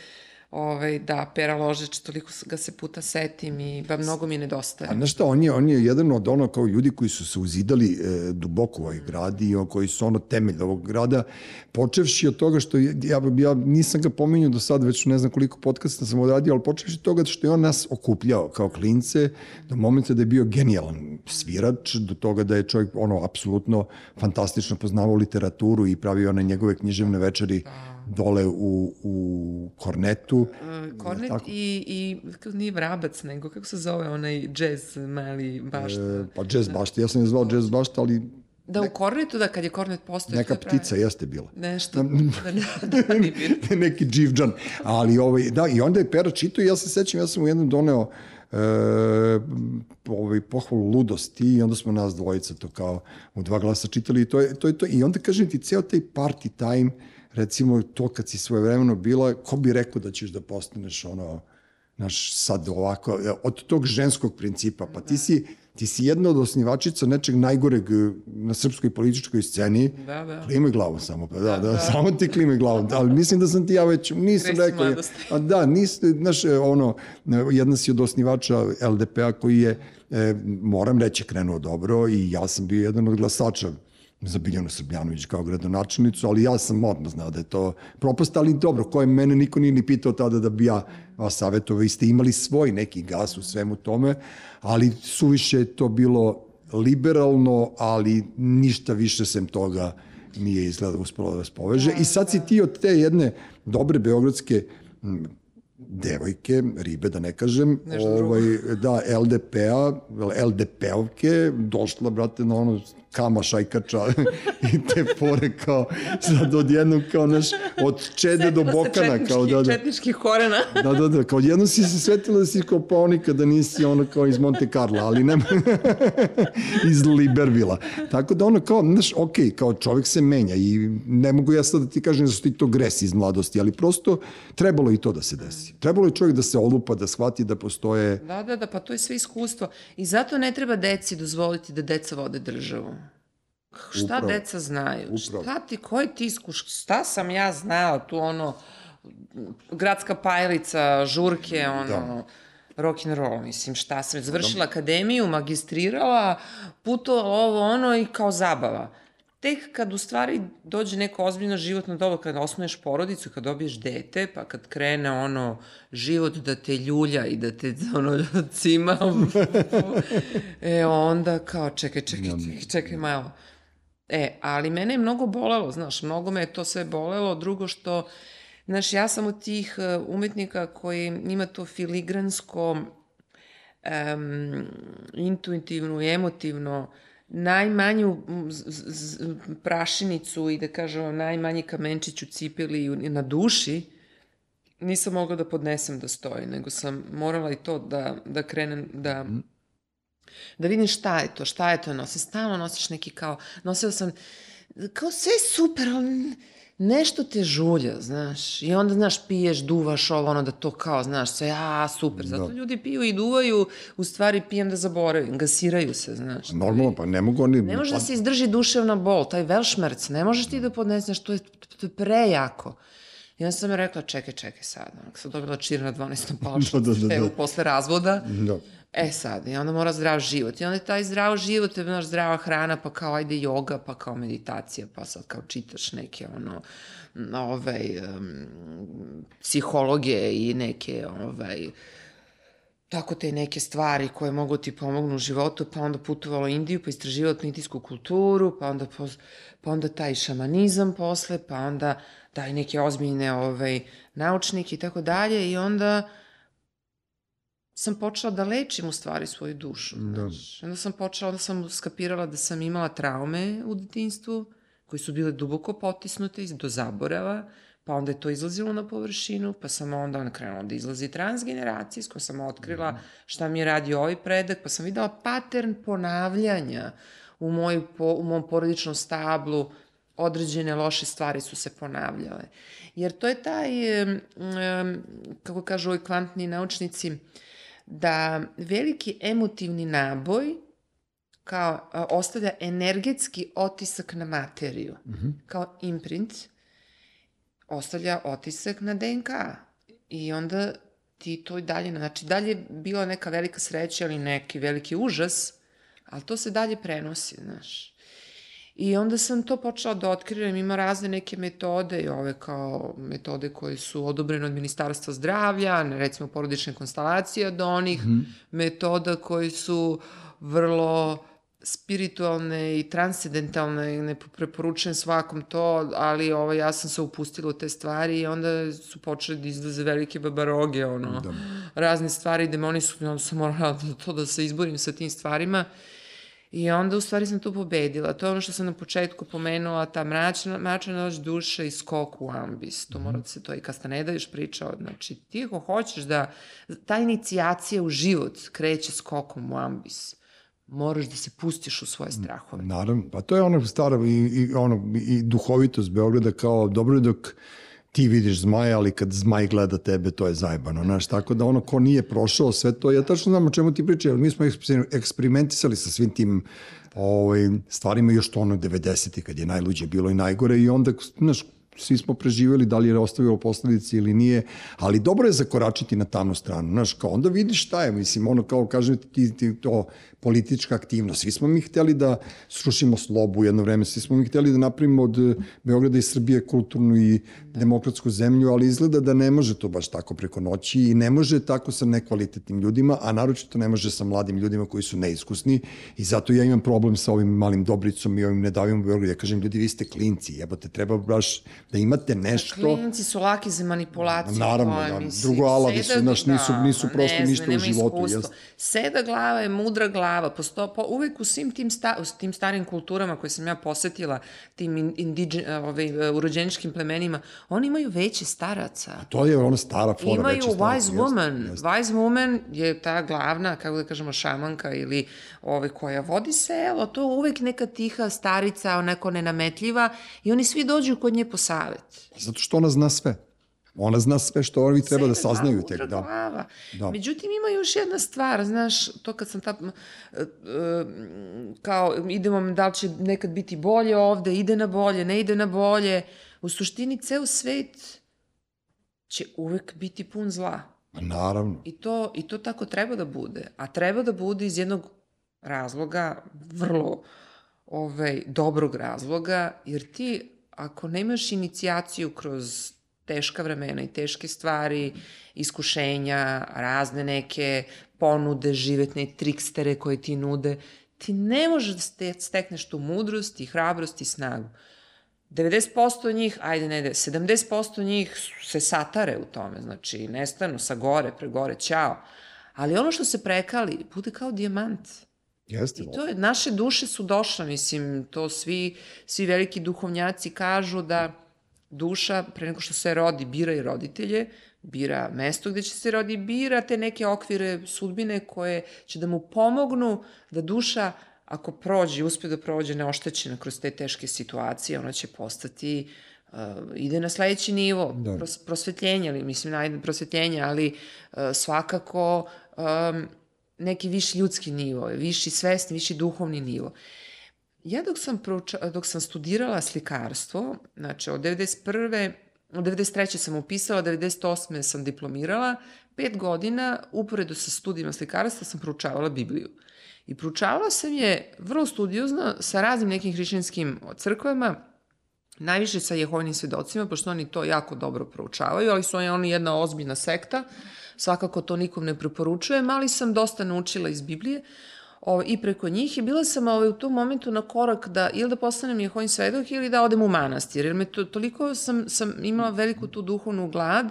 ovaj, da, Pera Ložeć, toliko ga se puta setim i ba, mnogo mi nedostaje. A znaš šta, on je, on je jedan od ono kao ljudi koji su se uzidali e, duboko u ovaj grad i on, koji su ono temelj ovog grada, počevši od toga što, ja, ja nisam ga pominjao do sad, već ne znam koliko podcasta sam odradio, ali počevši od toga što je on nas okupljao kao klince, do momenta da je bio genijalan svirač, do toga da je čovjek ono, apsolutno fantastično poznavao literaturu i pravio one njegove književne večeri da dole u, u Kornetu. Uh, Kornet tako? i, i nije Vrabac, nego kako se zove onaj džez mali bašta? E, pa džez da. bašta, ja sam je zvao džez bašta, ali Da u Kornetu, da kad je Kornet postao... Neka ptica jeste bila. Nešto. da, da, da, da Neki dživđan. Ali ovaj, da, i onda je Pera čito i ja se sećam, ja sam u jednom doneo e, ovaj, pohvalu ludosti i onda smo nas dvojica to kao u dva glasa čitali i to je to. Je to. I onda kažem ti, ceo taj party time recimo to kad si svoje vremeno bila, ko bi rekao da ćeš da postaneš ono, naš sad ovako, od tog ženskog principa, pa ti si, ti si jedna od osnivačica nečeg najgoreg na srpskoj političkoj sceni. Da, da. Klimaj glavom samo, pa da, da, da, samo ti klimaj glavom. Da, ali mislim da sam ti ja već, nisam Kresi rekao. A da, nis, znaš, ono, jedna si od osnivača LDP-a koji je, e, moram reći, krenuo dobro i ja sam bio jedan od glasača za Biljanu Srbljanović kao gradonačelnicu, ali ja sam odmah znao da je to propast, ali dobro, koje mene niko nije ni pitao tada da bi ja vas savjetovao, vi ste imali svoj neki gas u svemu tome, ali suviše je to bilo liberalno, ali ništa više sem toga nije izgleda uspelo da vas poveže. I sad si ti od te jedne dobre beogradske devojke, ribe da ne kažem, Nešto ovaj, drugo. da, LDP-a, LDP-ovke, došla, brate, na ono kama šajkača i te fore kao sad odjednom kao naš od čede do bokana kao da da. četničkih korena da da da kao odjednom si se svetila da si kao paonika da nisi ono kao iz Monte Carlo ali nema iz Libervila. Tako da ono kao znaš ok kao čovjek se menja i ne mogu ja sad da ti kažem da su ti to gresi iz mladosti ali prosto trebalo i to da se desi. Trebalo je čovjek da se olupa da shvati da postoje da da da pa to je sve iskustvo. I zato ne treba deci dozvoliti da deca vode državu Šta upravo, deca znaju? Upravo. Šta ti, koji ti iskuš? Šta sam ja znao tu ono, gradska pajlica, žurke, ono, da rock and roll, mislim, šta sam, završila akademiju, magistrirala, putovala ovo, ono i kao zabava. Tek kad u stvari dođe neko ozbiljno životno doba, kad osnuješ porodicu, kad dobiješ dete, pa kad krene ono život da te ljulja i da te ono cima, e onda kao čekaj, čekaj, čekaj, čekaj malo. E, ali mene je mnogo bolelo, znaš, mnogo me je to sve bolelo. Drugo što, znaš, ja sam od tih e, umetnika koji ima to filigransko, um, intuitivno i emotivno, najmanju prašinicu i da kažem najmanji kamenčić u cipeli na duši, nisam mogla da podnesem da stoji, nego sam morala i to da, da krenem, da mm da vidim šta je to, šta je to nosim. Stalno nosiš neki kao, nosila sam, kao sve super, ali nešto te žulja, znaš. I onda, znaš, piješ, duvaš ovo, ono da to kao, znaš, sve, a, super. Zato da. ljudi piju i duvaju, u stvari pijem da zaboravim, gasiraju se, znaš. Normalno, pa ne mogu oni... Ne može da se izdrži duševna bol, taj velšmerc, ne možeš ti da podneseš, to je, to je prejako. I onda sam je rekla, čekaj, čekaj sad, sam dobila čir na 12. palšu, da, da, da, da. posle razvoda. Da E sad, i onda mora zdrav život. I onda taj zdrav život, je znaš, zdrava hrana, pa kao ajde yoga, pa kao meditacija, pa sad kao čitaš neke ono, ovaj, um, psihologije i neke ovaj, tako te neke stvari koje mogu ti pomognu u životu, pa onda putovalo Indiju, pa istraživalo indijsku kulturu, pa onda, pa onda taj šamanizam posle, pa onda daj neke ozbiljne ovaj, naučnike i tako dalje i onda sam počela da lečim u stvari svoju dušu. Da. Znači, onda sam počela, onda sam skapirala da sam imala traume u detinstvu, koji su bile duboko potisnute do zaborava, pa onda je to izlazilo na površinu, pa sam onda krenula da izlazi transgeneracijsko, sam otkrila mhm. šta mi je radio ovaj predak, pa sam videla pattern ponavljanja u, moju, po, u mom porodičnom stablu, određene loše stvari su se ponavljale. Jer to je taj, kako kažu ovi kvantni naučnici, da veliki emotivni naboj kao a, ostavlja energetski otisak na materiju, mm -hmm. kao imprint, ostavlja otisak na DNK. I onda ti to i dalje, znači dalje bila neka velika sreća ili neki veliki užas, ali to se dalje prenosi, znaš. I onda sam to počela da otkrivam, ima razne neke metode i ove kao metode koje su odobrene od Ministarstva zdravlja, recimo porodične konstalacije, do onih mm -hmm. metoda koji su vrlo spiritualne i transcendentalne, ne preporučujem svakom to, ali ovaj, ja sam se upustila u te stvari i onda su počeli da izlaze velike babaroge, ono, da. razne stvari, demoni su, onda sam morala to da se izborim sa tim stvarima I onda u stvari sam tu pobedila. To je ono što sam na početku pomenula, ta mračna, mračna noć duše i skok u ambis. To mm -hmm. mora da se to i Kastaneda još pričao. Znači, ti ako hoćeš da ta inicijacija u život kreće skokom u ambis, moraš da se pustiš u svoje strahove. Naravno, pa to je ono staro i, i, ono, i duhovitost Beograda kao dobro dok ti vidiš zmaja, ali kad zmaj gleda tebe, to je zajebano, znaš, tako da ono ko nije prošao sve to, ja tačno znam o čemu ti pričaj, ali mi smo eksperimentisali sa svim tim ovaj, stvarima još to ono 90. kad je najluđe bilo i najgore i onda, znaš, svi smo preživjeli, da li je ostavilo posledice ili nije, ali dobro je zakoračiti na tamnu stranu, znaš, kao onda vidiš šta je, mislim, ono kao kažem ti, ti to politička aktivnost, svi smo mi hteli da srušimo slobu jedno vreme, svi smo mi hteli da napravimo od Beograda i Srbije kulturnu i demokratsku zemlju, ali izgleda da ne može to baš tako preko noći i ne može tako sa nekvalitetnim ljudima, a naročito ne može sa mladim ljudima koji su neiskusni i zato ja imam problem sa ovim malim Dobricom i ovim Nedavim u Beogradu, ja kažem ljudi vi ste klinci, jebote, treba baš da imate nešto... Klinici su laki za manipulaciju. Naravno, koje, da, mislim, drugo alavi su, naš, nisu, da, nisu prosto ništa u životu. Seda glava je mudra glava. Posto, po, uvek u svim tim, sta, u tim starim kulturama koje sam ja posetila, tim in, indiđe, ovaj, urođeničkim plemenima, oni imaju veće staraca. To je ona stara fora. Imaju veća stara, wise jeste, woman. jeste. Wise woman je ta glavna, kako da kažemo, šamanka ili ove, koja vodi selo. To je uvek neka tiha starica, onako nenametljiva i oni svi dođu kod nje po savet. Zato što ona zna sve. Ona zna sve što ovi treba da saznaju tek. Da. glava. Da. Međutim, ima još jedna stvar, znaš, to kad sam ta, e, e, kao, idemo, da li će nekad biti bolje ovde, ide na bolje, ne ide na bolje, u suštini ceo svet će uvek biti pun zla. Pa naravno. I to, I to tako treba da bude. A treba da bude iz jednog razloga, vrlo ovaj, dobrog razloga, jer ti ako nemaš inicijaciju kroz teška vremena i teške stvari, iskušenja, razne neke ponude, živetne trikstere koje ti nude, ti ne možeš da ste- stekneš tu mudrost i hrabrost i snagu. 90% njih, ajde ne, 70% njih se satare u tome, znači nestanu sa gore, pre gore, ćao. Ali ono što se prekali, bude kao dijamant. Jeste. I to je, naše duše su došle, mislim, to svi, svi veliki duhovnjaci kažu da duša, pre nego što se rodi, bira i roditelje, bira mesto gde će se rodi, bira te neke okvire sudbine koje će da mu pomognu da duša, ako prođe, uspe da prođe neoštećena kroz te teške situacije, ona će postati uh, ide na sledeći nivo Da. pros, prosvetljenja, ali mislim najde prosvetljenja, ali uh, svakako um, neki viši ljudski nivo, viši svesni, viši duhovni nivo. Ja dok sam, prouča, dok sam studirala slikarstvo, znači od 91. Od 93. sam upisala, 98. sam diplomirala, pet godina, uporedo sa studijima slikarstva, sam proučavala Bibliju. I proučavala sam je vrlo studiozno sa raznim nekim hrišćanskim crkvama, najviše sa Jehovnim svedocima, pošto oni to jako dobro proučavaju, ali su oni, jedna ozbiljna sekta, svakako to nikom ne preporučujem, ali sam dosta naučila iz Biblije o, i preko njih i bila sam ovaj, u tom momentu na korak da ili da postanem Jehovin svedok ili da odem u manastir, jer me to, toliko sam, sam imala veliku tu duhovnu glad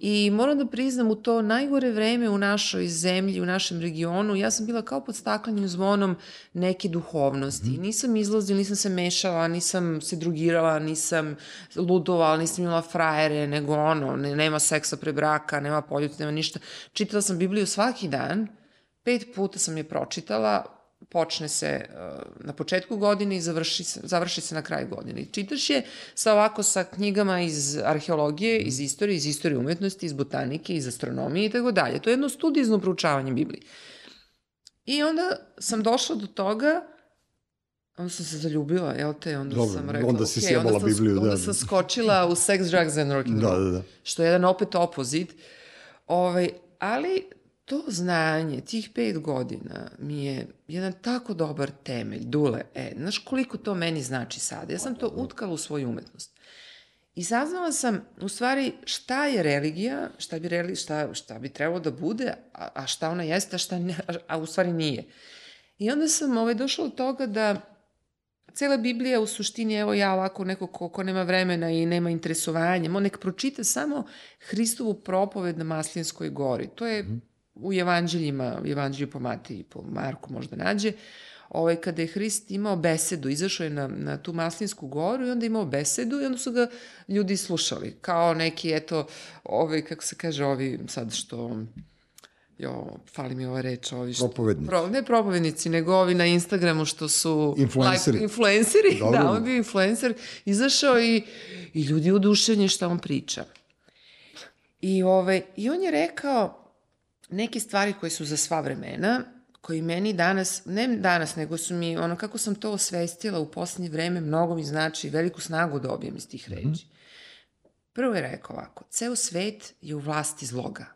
I moram da priznam, u to najgore vreme u našoj zemlji, u našem regionu, ja sam bila kao pod staklenim zvonom neke duhovnosti. Mm. Nisam izlazila, nisam se mešala, nisam se drugirala, nisam ludovala, nisam imala frajere, nego ono, ne, nema seksa pre braka, nema poljuti, nema ništa. Čitala sam Bibliju svaki dan, pet puta sam je pročitala, počne se uh, na početku godine i završi se, završi se na kraju godine. I čitaš je sa ovako sa knjigama iz arheologije, iz istorije, iz istorije umetnosti, iz botanike, iz astronomije i tako dalje. To je jedno studijezno proučavanje Biblije. I onda sam došla do toga Onda sam se zaljubila, jel te? Onda Dobro, sam rekla, onda si okay, onda sam, Bibliju, da, Onda da. sam skočila u sex, drugs and rock and Da, da, da. što je jedan opet opozit. Ovaj, ali to znanje, tih pet godina, mi je jedan tako dobar temelj, dule, e, znaš koliko to meni znači sad? Ja sam to utkala u svoju umetnost. I saznala sam, u stvari, šta je religija, šta bi, reli, šta, šta bi trebalo da bude, a, a šta ona jeste, a šta ne, a, a u stvari nije. I onda sam ovaj, došla od toga da cela Biblija u suštini, evo ja ovako neko ko, ko nema vremena i nema interesovanja, mo nek pročita samo Hristovu propoved na Maslinskoj gori. To je u evanđeljima, u evanđelju po Mateji, po Marku možda nađe, ovaj, kada je Hrist imao besedu, izašao je na, na tu Maslinsku goru i onda je imao besedu i onda su ga ljudi slušali. Kao neki, eto, ovaj, kako se kaže, ovi sad što jo, fali mi ova reč, ovi što... Propovednici. Pro, ne propovednici, nego ovi na Instagramu što su... Influenceri. Like, influenceri, Dobro. da, on bio influencer, izašao i, i ljudi oduševljeni šta on priča. I, ovaj, I on je rekao neke stvari koje su za sva vremena, koji meni danas, ne danas, nego su mi, ono kako sam to osvestila u poslednje vreme, mnogo mi znači, veliku snagu dobijem iz tih reči. Prvo je rekao ovako, ceo svet je u vlasti zloga.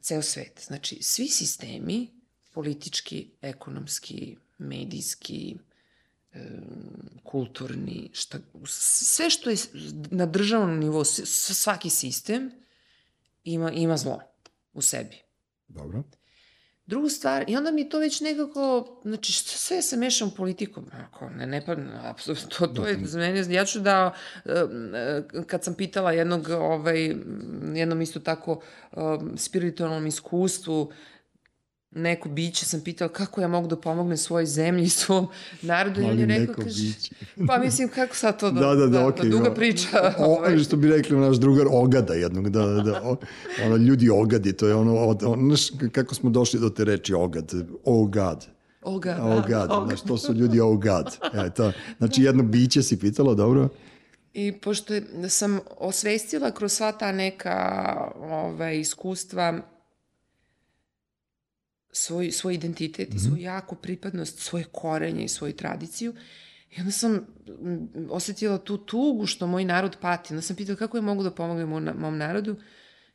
Ceo svet. Znači, svi sistemi, politički, ekonomski, medijski, kulturni, šta, sve što je na državnom nivou, svaki sistem ima, ima zlo u sebi. Dobro. Drugu stvar, i onda mi to već nekako, znači što sve se mešam u politiku, ako ne, ne pa, apsolutno, to, to je za mene, ja ću da, kad sam pitala jednog, ovaj, jednom isto tako spiritualnom iskustvu, neko biće sam pitala kako ja mogu da pomognem svojoj zemlji i svom narodu i on je rekao, kaže, biće. pa mislim kako sad to da, da, da, da, da okay, duga priča. O, ovaj. Što bi rekli naš drugar ogada jednog, da, da, da, o, ono, ljudi ogadi, to je ono, ono, ono, kako smo došli do te reči ogad, oh god. Oh god. Oh god, oh znaš, to su ljudi oh god. E, to, znači jedno biće si pitala, dobro? I pošto sam osvestila kroz sva ta neka ove, ovaj, iskustva svoj, svoj identitet mm -hmm. i mhm. svoju jaku pripadnost, svoje korenje i svoju tradiciju. I onda sam osetila tu tugu što moj narod pati. Onda sam pitala kako je mogu da pomognem mom narodu.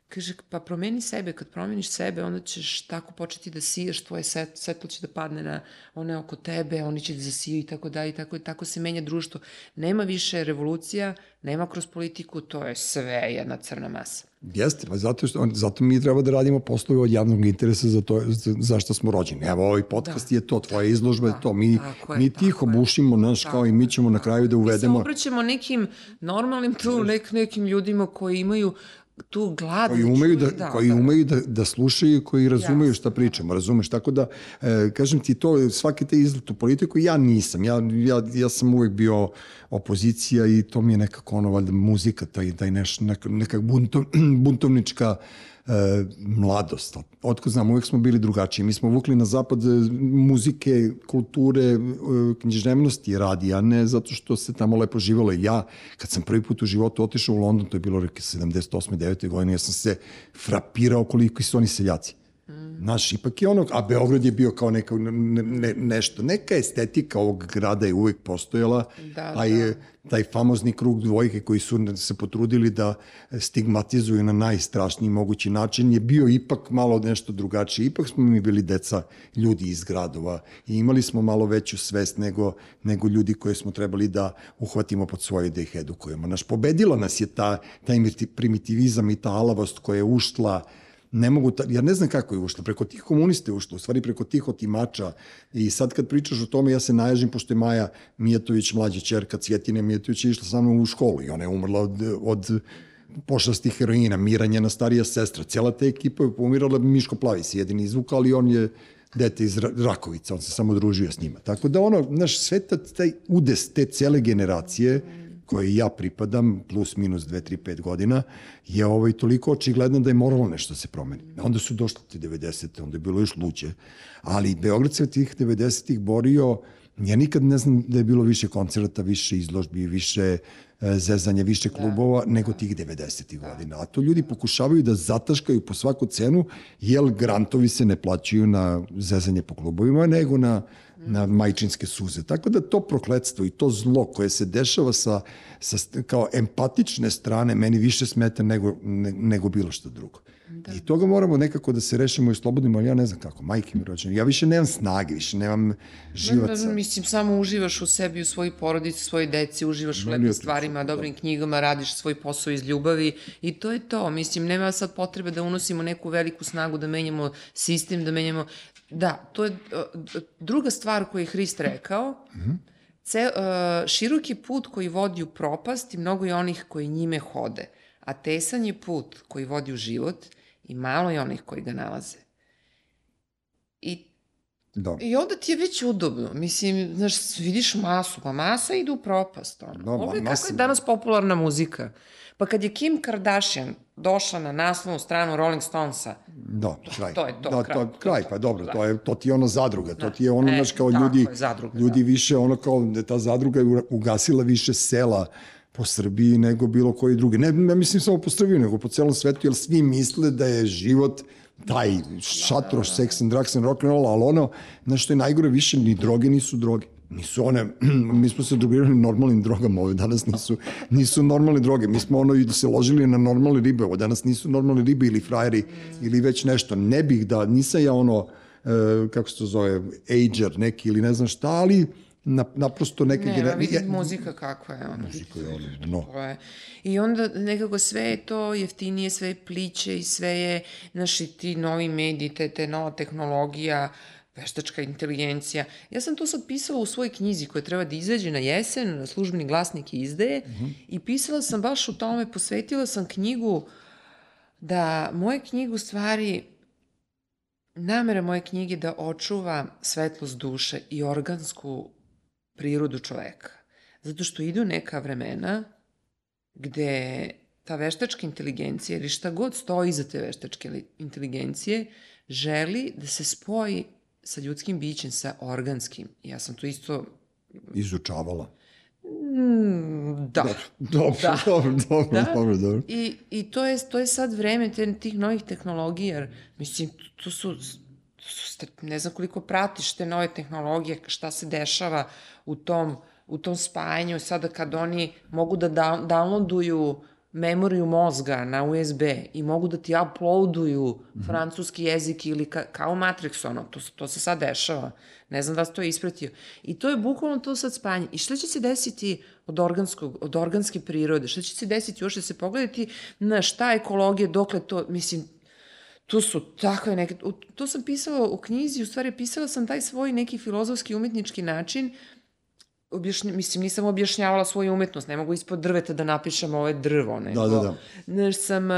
Kaže, pa promeni sebe, kad promeniš sebe, onda ćeš tako početi da sijaš, tvoje set, svetlo će da padne na one oko tebe, oni će da zasiju i tako da i tako, i tako se menja društvo. Nema više revolucija, nema kroz politiku, to je sve jedna crna masa. Jeste, pa zato, što, zato mi treba da radimo poslove od javnog interesa za to, za, za što smo rođeni. Evo, ovaj podcast da. je to, tvoja izložba da. je to. Mi, je, mi tiho je. bušimo naš, kao i mi ćemo na kraju da uvedemo... Mi se obraćamo nekim normalnim tu, nek, nekim ljudima koji imaju tu glad koji umeju da, da koji da. umeju da, da slušaju koji razumeju šta pričamo razumeš? Tako da e, kažem ti to svaki te izlet u politiku ja nisam. Ja, ja, ja sam uvek bio opozicija i to mi je nekako ono valjda muzika taj taj neš, neka, neka buntov, buntovnička e, mladost. Otko znam, uvek smo bili drugačiji. Mi smo vukli na zapad e, muzike, kulture, e, književnosti radi, a ne zato što se tamo lepo živalo. Ja, kad sam prvi put u životu otišao u London, to je bilo reke 78. 9. godine, ja sam se frapirao koliko su oni seljaci. Naš, ipak je ono, a Beograd je bio kao neka, ne, ne, nešto, neka estetika ovog grada je uvek postojala, da, pa je da. Taj famozni krug dvojke koji su se potrudili da stigmatizuju na najstrašniji mogući način je bio ipak malo nešto drugačije. Ipak smo mi bili deca ljudi iz gradova i imali smo malo veću svest nego, nego ljudi koje smo trebali da uhvatimo pod svoje da ih edukujemo. Naš, pobedila nas je ta, taj primitivizam i ta alavost koja je uštla ne mogu, ta, ja ne znam kako je ušlo, preko tih komunista je ušlo, u stvari preko tih otimača i sad kad pričaš o tome ja se naježim, pošto je Maja Mijatović, mlađa čerka Cvjetine Mijatović, išla sa mnom u školu i ona je umrla od, od pošasti heroina, Mira njena starija sestra, cela ta ekipa je pomirala, Miško Plavi se jedini izvuk, ali on je dete iz Rakovica, on se samo družio s njima. Tako da ono, naš sveta, taj udes te cele generacije, koje ja pripadam, plus minus 2, 3, 5 godina, je ovaj toliko očigledno da je moralo nešto da se promeni. Onda su došli te 90. onda je bilo još luđe. Ali Beograd se tih 90-ih borio, ja nikad ne znam da je bilo više koncerta, više izložbi, više e, zezanja, više klubova da, nego tih 90. Da. godina. A to ljudi pokušavaju da zataškaju po svaku cenu, jer grantovi se ne plaćaju na zezanje po klubovima, nego na na majčinske suze. Tako da to prokledstvo i to zlo koje se dešava sa, sa kao empatične strane meni više smeta nego, ne, nego bilo što drugo. Da. I toga moramo nekako da se rešimo i slobodimo, ali ja ne znam kako, majke mi rođene. Ja više nemam snage, više nemam živaca. Da, mislim, samo uživaš u sebi, u svojoj porodici, svojoj deci, uživaš u lepim stvarima, da. dobrim knjigama, radiš svoj posao iz ljubavi i to je to. Mislim, nema sad potrebe da unosimo neku veliku snagu, da menjamo sistem, da menjamo... Da, to je druga stvar koju je Hrist rekao. Mm -hmm. Ce, uh, široki put koji vodi u propast i mnogo je onih koji njime hode, a tesan je put koji vodi u život i malo je onih koji ga nalaze. I Da. I onda ti je već udobno. Mislim, znaš, vidiš masu, pa masa ide u propast. Ono. Da, Ovo je kako je danas popularna muzika. Pa kad je Kim Kardashian došla na naslovnu stranu Rolling Stonesa, da, kraj. to je to, da, kraj. To, kraj, pa dobro, da. to, je, to ti je ono zadruga, to da. ti je ono, e, znaš, kao ljudi, je, zadruga, ljudi da. više, ono kao, da ta zadruga je ugasila više sela po Srbiji nego bilo koji drugi. Ne, ne mislim samo po Srbiji, nego po celom svetu, jer svi misle da je život taj šatroš, sex and drugs and rock and roll, ali ono, znaš što je najgore, više ni droge nisu droge. Nisu one, mi smo se drogirali normalnim drogama, ove danas nisu, nisu normalne droge. Mi smo ono i da se ložili na normalne ribe, ovo danas nisu normalne ribe ili frajeri ili već nešto. Ne bih da, nisam ja ono, e, kako se to zove, ager neki ili ne znam šta, ali na, naprosto neke... Ne, genera... vidi muzika kakva je. Ono. Muzika je ono, no. To je. I onda nekako sve je to jeftinije, sve je pliće i sve je, znaš, i ti novi mediji, te, te nova tehnologija, veštačka inteligencija. Ja sam to sad pisala u svojoj knjizi koja treba da izađe na jesen, na službeni glasnik i izdaje, uh -huh. i pisala sam baš o tome, posvetila sam knjigu da moje knjige u stvari namera moje knjige da očuva svetlost duše i organsku prirodu čoveka. Zato što idu neka vremena gde ta veštačka inteligencija ili šta god stoji iza te veštačke inteligencije želi da se spoji sa ljudskim bićem, sa organskim. Ja sam to isto... Izučavala. Mm, da. Dobro, da. dobro, dobro, da. dobro, dobro. I, I to je, to je sad vreme te, tih novih tehnologija, jer, mislim, to su, to su, ne znam koliko pratiš te nove tehnologije, šta se dešava u tom, u tom spajanju, sada kad oni mogu da downloaduju memoriju mozga na USB i mogu da ti uploaduju mm -hmm. francuski jezik ili ka, kao Matrix, ono, to, to se sad dešava. Ne znam da se to ispratio. I to je bukvalno to sad spanje. I šta će se desiti od, organskog, od organske prirode? Šta će se desiti još da se pogledati na šta ekologije, dokle to, mislim, tu su takve neke, to sam pisala u knjizi, u stvari pisala sam taj svoj neki filozofski umetnički način objašnja, mislim, nisam objašnjavala svoju umetnost, ne mogu ispod drveta da napišem ovo je drvo, nego... Da, da, da. Znaš, sam...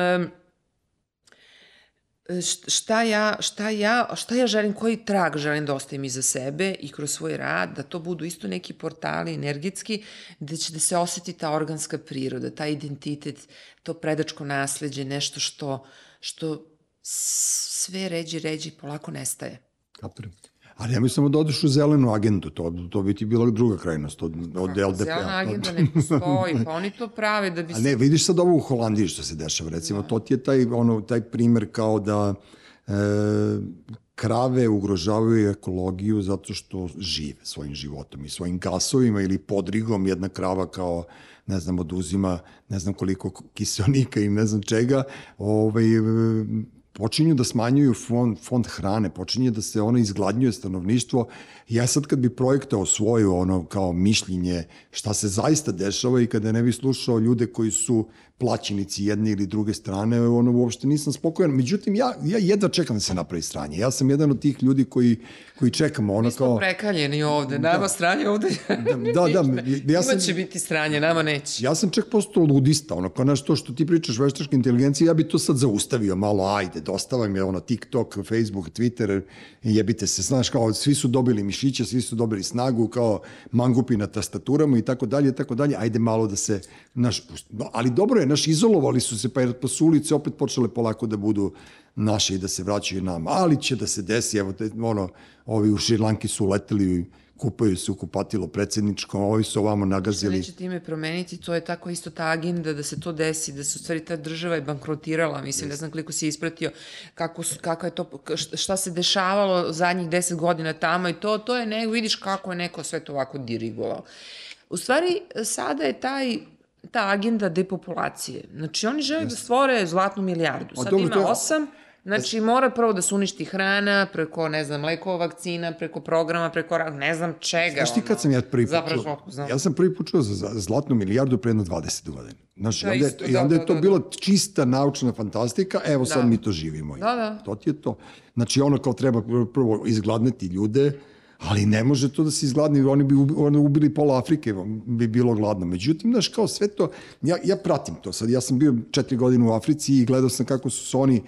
Šta ja, šta, ja, šta ja želim, koji trag želim da ostavim iza sebe i kroz svoj rad, da to budu isto neki portali energetski, da će da se oseti ta organska priroda, ta identitet, to predačko nasledđe, nešto što, što sve ređi, ređi polako nestaje. Kapiram. Ali nemoj samo da odeš u zelenu agendu, to, to bi ti bila druga krajnost od, od LDP-a. Zelena agenda ne postoji, pa oni to prave da bi... A ne, vidiš sad ovo u Holandiji što se dešava, recimo, da. to ti je taj, ono, taj primer kao da e, krave ugrožavaju ekologiju zato što žive svojim životom i svojim gasovima ili podrigom jedna krava kao ne znam, oduzima ne znam koliko kiselnika i ne znam čega, ovaj, počinju da smanjuju fond, fond hrane, počinje da se ono izgladnjuje stanovništvo. Ja sad kad bi projektao svoju ono kao mišljenje šta se zaista dešava i kada ne bi slušao ljude koji su plaćenici jedne ili druge strane, ono uopšte nisam spokojan. Međutim, ja, ja jedva čekam da se napravi stranje. Ja sam jedan od tih ljudi koji, koji čekamo ono Mi smo kao... prekaljeni ovde, da. nama stranje ovde da, da, da, ja sam, Ima će biti stranje, nama neće. Ja sam čak postao ludista, ono kao nešto što ti pričaš veštačke inteligencije, ja bi to sad zaustavio malo, ajde, dostava mi je ono TikTok, Facebook, Twitter, jebite se, znaš, kao svi su dobili mišiće, svi su dobili snagu, kao mangupi na tastaturama i tako dalje, tako dalje, ajde malo da se, naš, ali dobro je, naš, izolovali su se, pa, pa su ulice opet počele polako da budu naše i da se vraćaju nama. Ali će da se desi, evo, te, ono, ovi u Šrilanki su leteli kupaju se u kupatilo predsedničko, ovi su ovamo nagazili. Neće time promeniti, to je tako isto ta agenda da se to desi, da se u stvari ta država je bankrotirala, mislim, ne znam koliko si ispratio kako, su, kako je to, šta se dešavalo zadnjih deset godina tamo i to, to je ne, vidiš kako je neko sve to ovako dirigovao. U stvari, sada je taj ta agenda depopulacije. Znači, oni žele da stvore zlatnu milijardu. Sad dobro, ima osam, Znači, mora prvo da se uništi hrana, preko, ne znam, lekova, vakcina, preko programa, preko, ne znam čega. Znaš ti kad sam ja prvi put čuo? Ja sam prvi put čuo za zlatnu milijardu pre jedno 20 godina. Znaš, da, onda, isto, i onda da, je to da, da, bilo čista naučna fantastika, evo sad da. mi to živimo. Da, da. To ti je to. Znači, ono kao treba prvo izgladneti ljude, ali ne može to da se izgladni, oni bi oni ubili pola Afrike, bi bilo gladno. Međutim, znaš, kao sve to, ja, ja pratim to sad, ja sam bio četiri godine u Africi i gledao sam kako su oni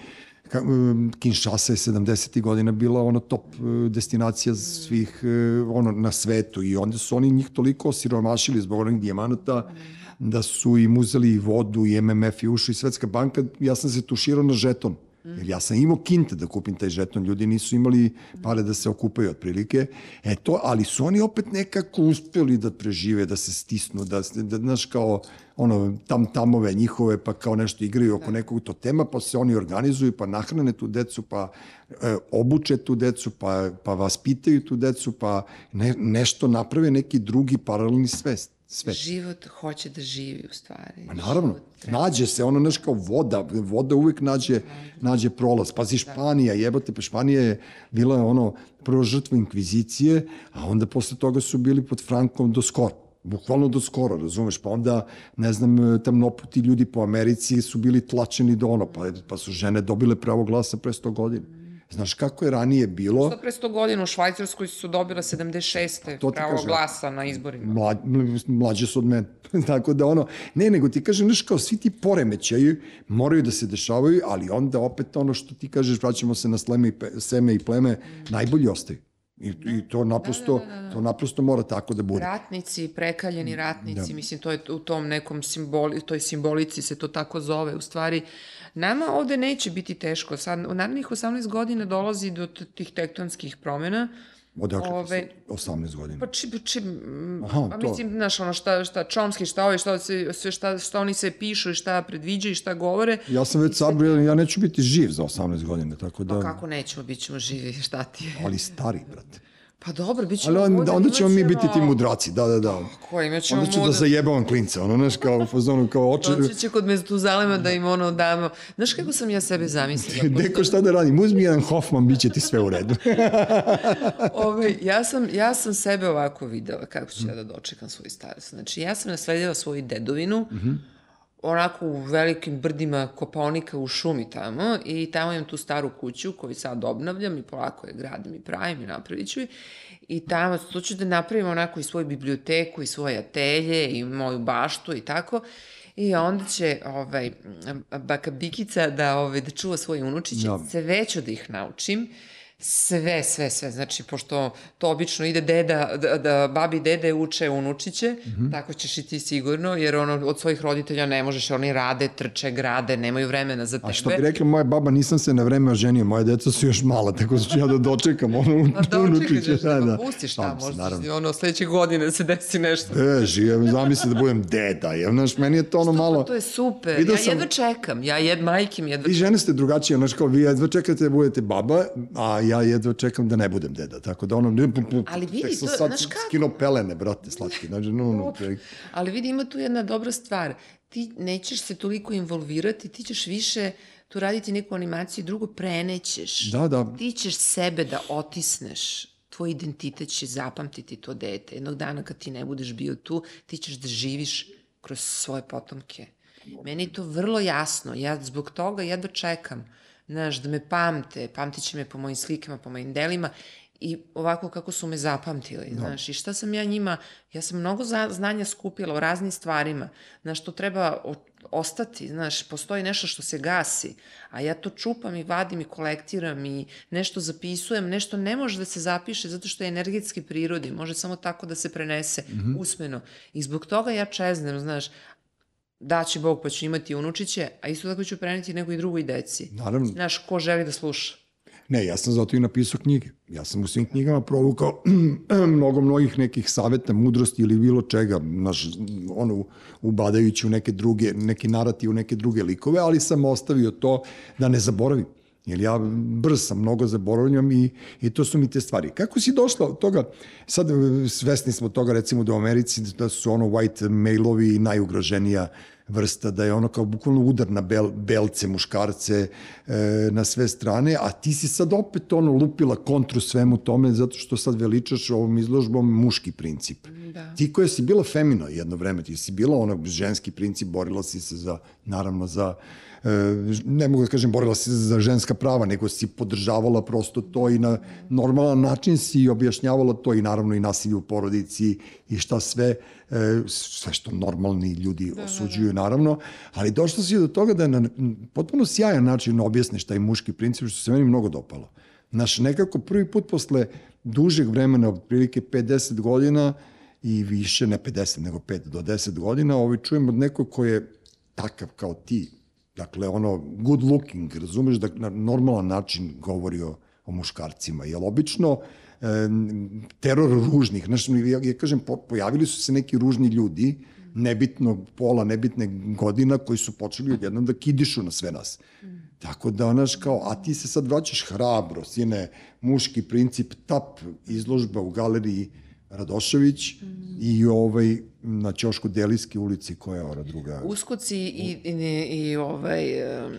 um, Kinshasa je 70. godina bila ono top uh, destinacija svih uh, ono na svetu i onda su oni njih toliko osiromašili zbog onih dijamanata da su im uzeli i vodu i MMF i ušli i Svetska banka, ja sam se tuširao na žeton. Jer ja sam imao kinte da kupim taj žeton, ljudi nisu imali pare da se okupaju otprilike. E to, ali su oni opet nekako uspeli da prežive, da se stisnu, da, da znaš, kao ono, tam tamove njihove, pa kao nešto igraju oko da. nekog to tema, pa se oni organizuju, pa nahrane tu decu, pa e, obuče tu decu, pa, pa vas pitaju tu decu, pa ne, nešto naprave neki drugi paralelni svest Sve. Život hoće da živi u stvari. Ma naravno, nađe se ono nešto kao voda, voda uvek nađe, nađe prolaz. Pazi, Španija, jebote, pa Španija je bila ono prvo žrtva inkvizicije, a onda posle toga su bili pod Frankom do skoro. Bukvalno do skoro, razumeš? Pa onda, ne znam, tamnoputi ljudi po Americi su bili tlačeni do ono, pa, pa su žene dobile pravo glasa pre 100 godina. Znaš kako je ranije bilo? Sad pre 100 godina u Švajcarskoj su dobila 76. To pravo kažem. glasa na izborima. Mla, mlađe su od mene. Tako da ono, ne, nego ti kažem, znaš, kao svi ti poremećaji moraju da se dešavaju, ali onda opet ono što ti kažeš, vraćamo se na sleme i pe, seme i pleme, najbolji ostaju. I, i to naprosto, to naprosto mora tako da bude. Ratnici, prekaljeni ratnici, mislim, to je u tom nekom simboli, toj simbolici se to tako zove. U stvari, nama ovde neće biti teško. Sad, u narednih 18 godina dolazi do tih tektonskih promjena. Odakle Ove- se 18 godina. Pa či, či, mm, Aha, pa to. mislim, znaš, ono šta, šta Chomsky, šta ovi, šta, se, sve šta, šta oni se pišu i šta predviđaju i šta govore. Ja sam već sabrio, ja neću biti živ za 18 godina, tako da... Pa kako nećemo, bit ćemo živi, šta ti je? Ali stari, brate. Pa dobro, bit ćemo Ali onda, ćemo mi biti ti mudraci, da, da, da. Ko, imat ćemo Onda ću da zajebavam klinca, ono, znaš, kao u fazonu, kao oči... Doći će kod Mezutuzalema da im ono damo. Znaš kako sam ja sebe zamislila? Deko, šta da radim? Uzmi jedan Hoffman, bit će ti sve u redu. Ove, ja, sam, ja sam sebe ovako videla kako ću ja da dočekam svoju starost. Znači, ja sam nasledila svoju dedovinu, onako u velikim brdima Kopaonika u šumi tamo i tamo imam tu staru kuću koju sad obnavljam i polako je gradim i pravim i napravit ću je. I tamo, tu ću da napravim onako i svoju biblioteku i svoje atelje i moju baštu i tako. I onda će ovaj, baka Bikica da, ovaj, da čuva svoje unučiće. Da. Sve ću da ih naučim. Sve, sve, sve. Znači, pošto to obično ide deda, da, da babi dede uče unučiće, mm. -hmm. tako ćeš i ti sigurno, jer ono, od svojih roditelja ne možeš, oni rade, trče, grade, nemaju vremena za tebe. A što bi rekla moja baba, nisam se na vreme oženio, moje deca su još mala, tako da ću ja da dočekam ono da, unučiće. očekaj, da, da. pustiš tamo, se, možda naravno. ono, sledeće godine se desi nešto. E, živim, zamisli da budem deda, je, znaš, meni je to ono malo... Pa to je super, Video ja sam- jedva čekam, ja jed, majkim jedva Vi žene ste drugačije, znaš, kao vi jedva čekate da budete baba, a ja jedva čekam da ne budem deda, tako da ono... Ali vidi, tek sam to- sad znaš kako? skino pelene, brate, slatki, znači, no, no. Ali vidi, ima tu jedna dobra stvar. Ti nećeš se toliko involvirati, ti ćeš više tu raditi neku animaciju, drugo prenećeš. Da, da. Ti ćeš sebe da otisneš. Tvoj identitet će zapamtiti to dete. Jednog dana kad ti ne budeš bio tu, ti ćeš da živiš kroz svoje potomke. Meni je to vrlo jasno. Ja zbog toga jedva čekam. Znaš, da me pamte, pamtit će me po mojim slikama, po mojim delima i ovako kako su me zapamtili, no. znaš, i šta sam ja njima, ja sam mnogo znanja skupila o raznim stvarima, znaš, to treba o, ostati, znaš, postoji nešto što se gasi, a ja to čupam i vadim i kolektiram i nešto zapisujem, nešto ne može da se zapiše zato što je energetski prirodi, može samo tako da se prenese mm -hmm. usmeno. I zbog toga ja čeznem, znaš, daći Bog pa ću imati unučiće, a isto tako ću preneti nego i drugoj deci. Naravno. Znaš, ko želi da sluša. Ne, ja sam zato i napisao knjige. Ja sam u svim knjigama provukao mnogo mnogih nekih saveta, mudrosti ili bilo čega, naš, ono, ubadajući u neke druge, neki narativ, u neke druge likove, ali sam ostavio to da ne zaboravim. Jer ja brz sam, mnogo zaboravljam i, i to su mi te stvari. Kako si došla od toga, sad e, svesni smo toga recimo da u Americi da su ono white mailovi najugroženija vrsta, da je ono kao bukvalno udar na bel, belce, muškarce, e, na sve strane, a ti si sad opet ono lupila kontru svemu tome zato što sad veličaš ovom izložbom muški princip. Da. Ti koja si bila femino jedno vreme, ti si bila ono ženski princip, borila si se za, naravno za ne mogu da kažem borila si se za ženska prava, nego si podržavala prosto to i na normalan način si objašnjavala to i naravno i nasilje u porodici i šta sve, e, sve što normalni ljudi da, osuđuju da, da. naravno, ali došla si do toga da na potpuno sjajan način objasniš taj muški princip što se meni mnogo dopalo. Znaš, nekako prvi put posle dužeg vremena, otprilike 50 godina i više, ne 50, nego 5 do 10 godina, ovaj, čujem od nekog ko je takav kao ti, Dakle, ono, good looking, razumeš, da na normalan način govori o, o muškarcima. Jer obično e, teror ružnih, znaš, ja, ja kažem, po, pojavili su se neki ružni ljudi, nebitnog pola, nebitne godina, koji su počeli odjednom da kidišu na sve nas. Tako da, znaš, kao, a ti se sad vraćaš hrabro, sine, muški princip, tap, izložba u galeriji Radošević mm. i ovaj na Ćošku Delijske ulici, koja je ona druga? Uskoci i, i, i ovaj,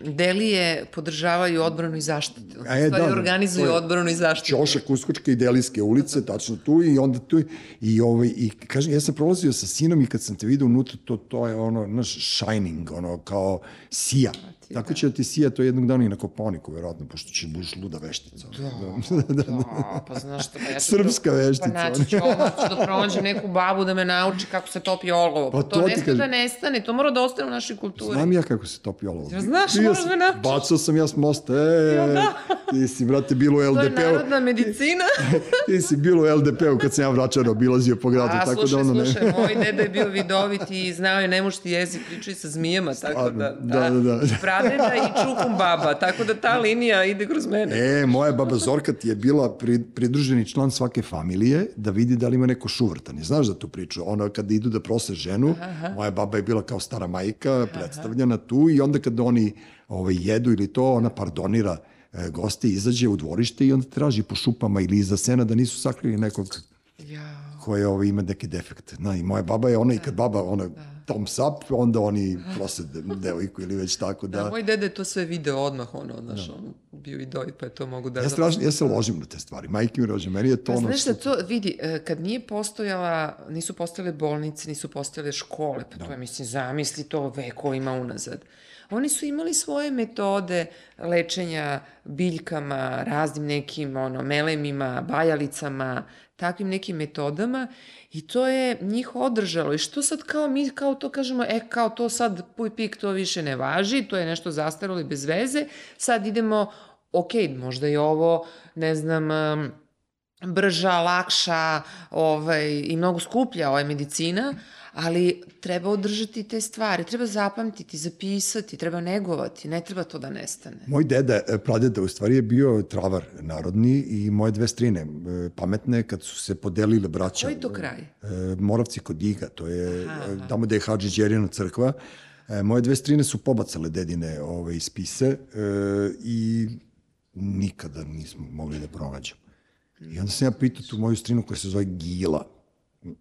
Delije podržavaju odbranu i zaštitu. A je, da, da, organizuju je, odbranu i zaštitu. Ćošak, Uskočke i Delijske ulice, tačno tu i onda tu i ovaj, i kažem, ja sam prolazio sa sinom i kad sam te vidio unutra, to, to je ono, naš shining, ono, kao sija. Ti, Tako će da ti sija to jednog dana i na Koponiku, verovatno, pošto će buš luda veštica. Da, da, da, da, da. pa znaš što, pa ja Srpska do, veštica. Pa naći ću ovo, ću da pronađem neku babu da me nauči kako se topi olovo. Pa, pa to, to ne sme da nestane, to mora da ostane u našoj kulturi. Znam ja kako se topi olovo. Ja, znaš, moraš me naučiš. Bacao sam ja s mosta, e, ja, da. ti si, brate, bilo u LDP-u. To je narodna medicina. ti si bilo u LDP-u kad sam ja vraćano obilazio po gradu. A, tako slušaj, da ono slušaj, ne... moj deda je bio vidovit i znao je nemušti jezik, pričao sa zmijama, tako da, da, da, da. Pradeda i čukum baba, tako da ta linija ide kroz mene. E, moja baba Zorka ti je bila pridruženi član svake familije da vidi da li ima neko šuvrtani. Znaš da tu priču? Ona kada idu da prose ženu, Aha. moja baba je bila kao stara majka, predstavljena tu i onda kada oni ovaj, jedu ili to, ona pardonira e, goste, izađe u dvorište i onda traži po šupama ili iza sena da nisu sakrili nekog ja. Koje ovaj, ima neki defekt. Na, i moja baba je ona da. i kad baba ona da thumbs up, onda oni prose devojku ili već tako da... da moj dede to sve video odmah, ono, znaš, da. on bio i doj, pa je to mogu da... Ja, strašno, ja se ložim na te stvari, majke mi rođe, meni je to pa, ono... Znaš da to, vidi, e, kad nije postojala, nisu postojale bolnice, nisu postojale škole, pa da. to je, mislim, zamisli to vekovima unazad. Oni su imali svoje metode lečenja biljkama, raznim nekim ono, melemima, bajalicama, takvim nekim metodama i to je njih održalo. I što sad kao mi kao to kažemo, e kao to sad puj pik to više ne važi, to je nešto zastaralo i bez veze, sad idemo, ok, možda je ovo, ne znam, brža, lakša ovaj, i mnogo skuplja ovaj medicina, ali treba održati te stvari, treba zapamtiti, zapisati, treba negovati, ne treba to da nestane. Moj deda, e, pradeda u stvari je bio travar narodni i moje dve strine e, pametne kad su se podelile braća. Koji to kraj? E, Moravci kod Iga, to je aha, tamo gde je Hadži Đerina crkva. Moje dve strine su pobacale dedine ove, spise i nikada nismo mogli da pronađemo. I onda sam ja pitao tu moju strinu koja se zove Gila,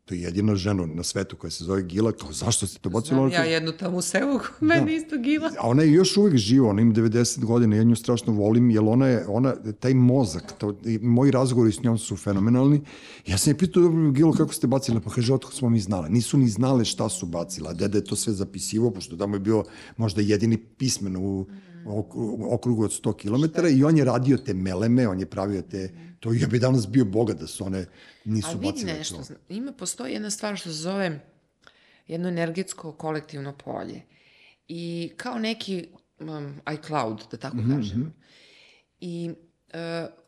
to je jedina žena na svetu koja se zove Gila, kao zašto ste to bacili? Znam ja jednu tamo u selu, meni da. isto Gila. A ona je još uvek živa, ona ima 90 godina, ja nju strašno volim, jer ona je, ona, taj mozak, to, moji razgovori s njom su fenomenalni. Ja sam je pitao, dobro, Gilo, kako ste bacili? Pa kaže, otko smo mi znale. Nisu ni znale šta su bacila. Dede je to sve zapisivo, pošto tamo je bio možda jedini pismen u okrugu od 100 km i on je radio te meleme, on je pravio te, to ja bi danas bio boga da su one nisu bacile. Ali vidi nešto, to. ima, postoji jedna stvar što se zove jedno energetsko kolektivno polje. I kao neki um, iCloud, da tako mm -hmm. kažem. I uh,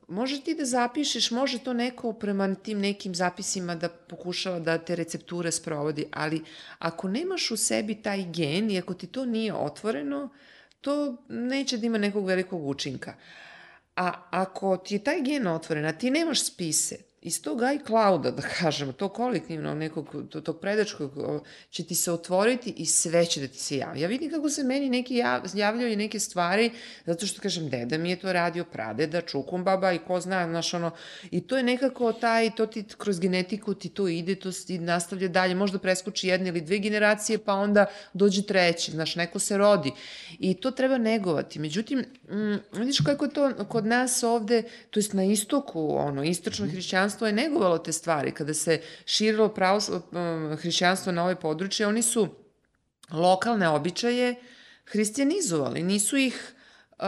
može ti da zapišeš, može to neko prema tim nekim zapisima da pokušava da te recepture sprovodi, ali ako nemaš u sebi taj gen i ako ti to nije otvoreno, to neće da ima nekog velikog učinka. A ako ti je taj gen otvoren, a ti nemaš spise, iz tog iClouda, da kažemo, to kolektivno nekog, to, tog predačkog, će ti se otvoriti i sve će da ti se javi. Ja vidim kako se meni neki jav, javljaju neke stvari, zato što, kažem, deda mi je to radio, pradeda, čukum baba i ko zna, znaš, ono, i to je nekako taj, to ti kroz genetiku ti to ide, to ti nastavlja dalje, možda preskoči jedne ili dve generacije, pa onda dođe treći, znaš, neko se rodi. I to treba negovati. Međutim, mm, vidiš kako je to kod nas ovde, to jest na istoku, ono, istočno mm -hmm. hrišćanstvo, hrišćanstvo je negovalo te stvari. Kada se širilo pravo, hrišćanstvo na ove područje, oni su lokalne običaje hristijanizovali, nisu ih uh,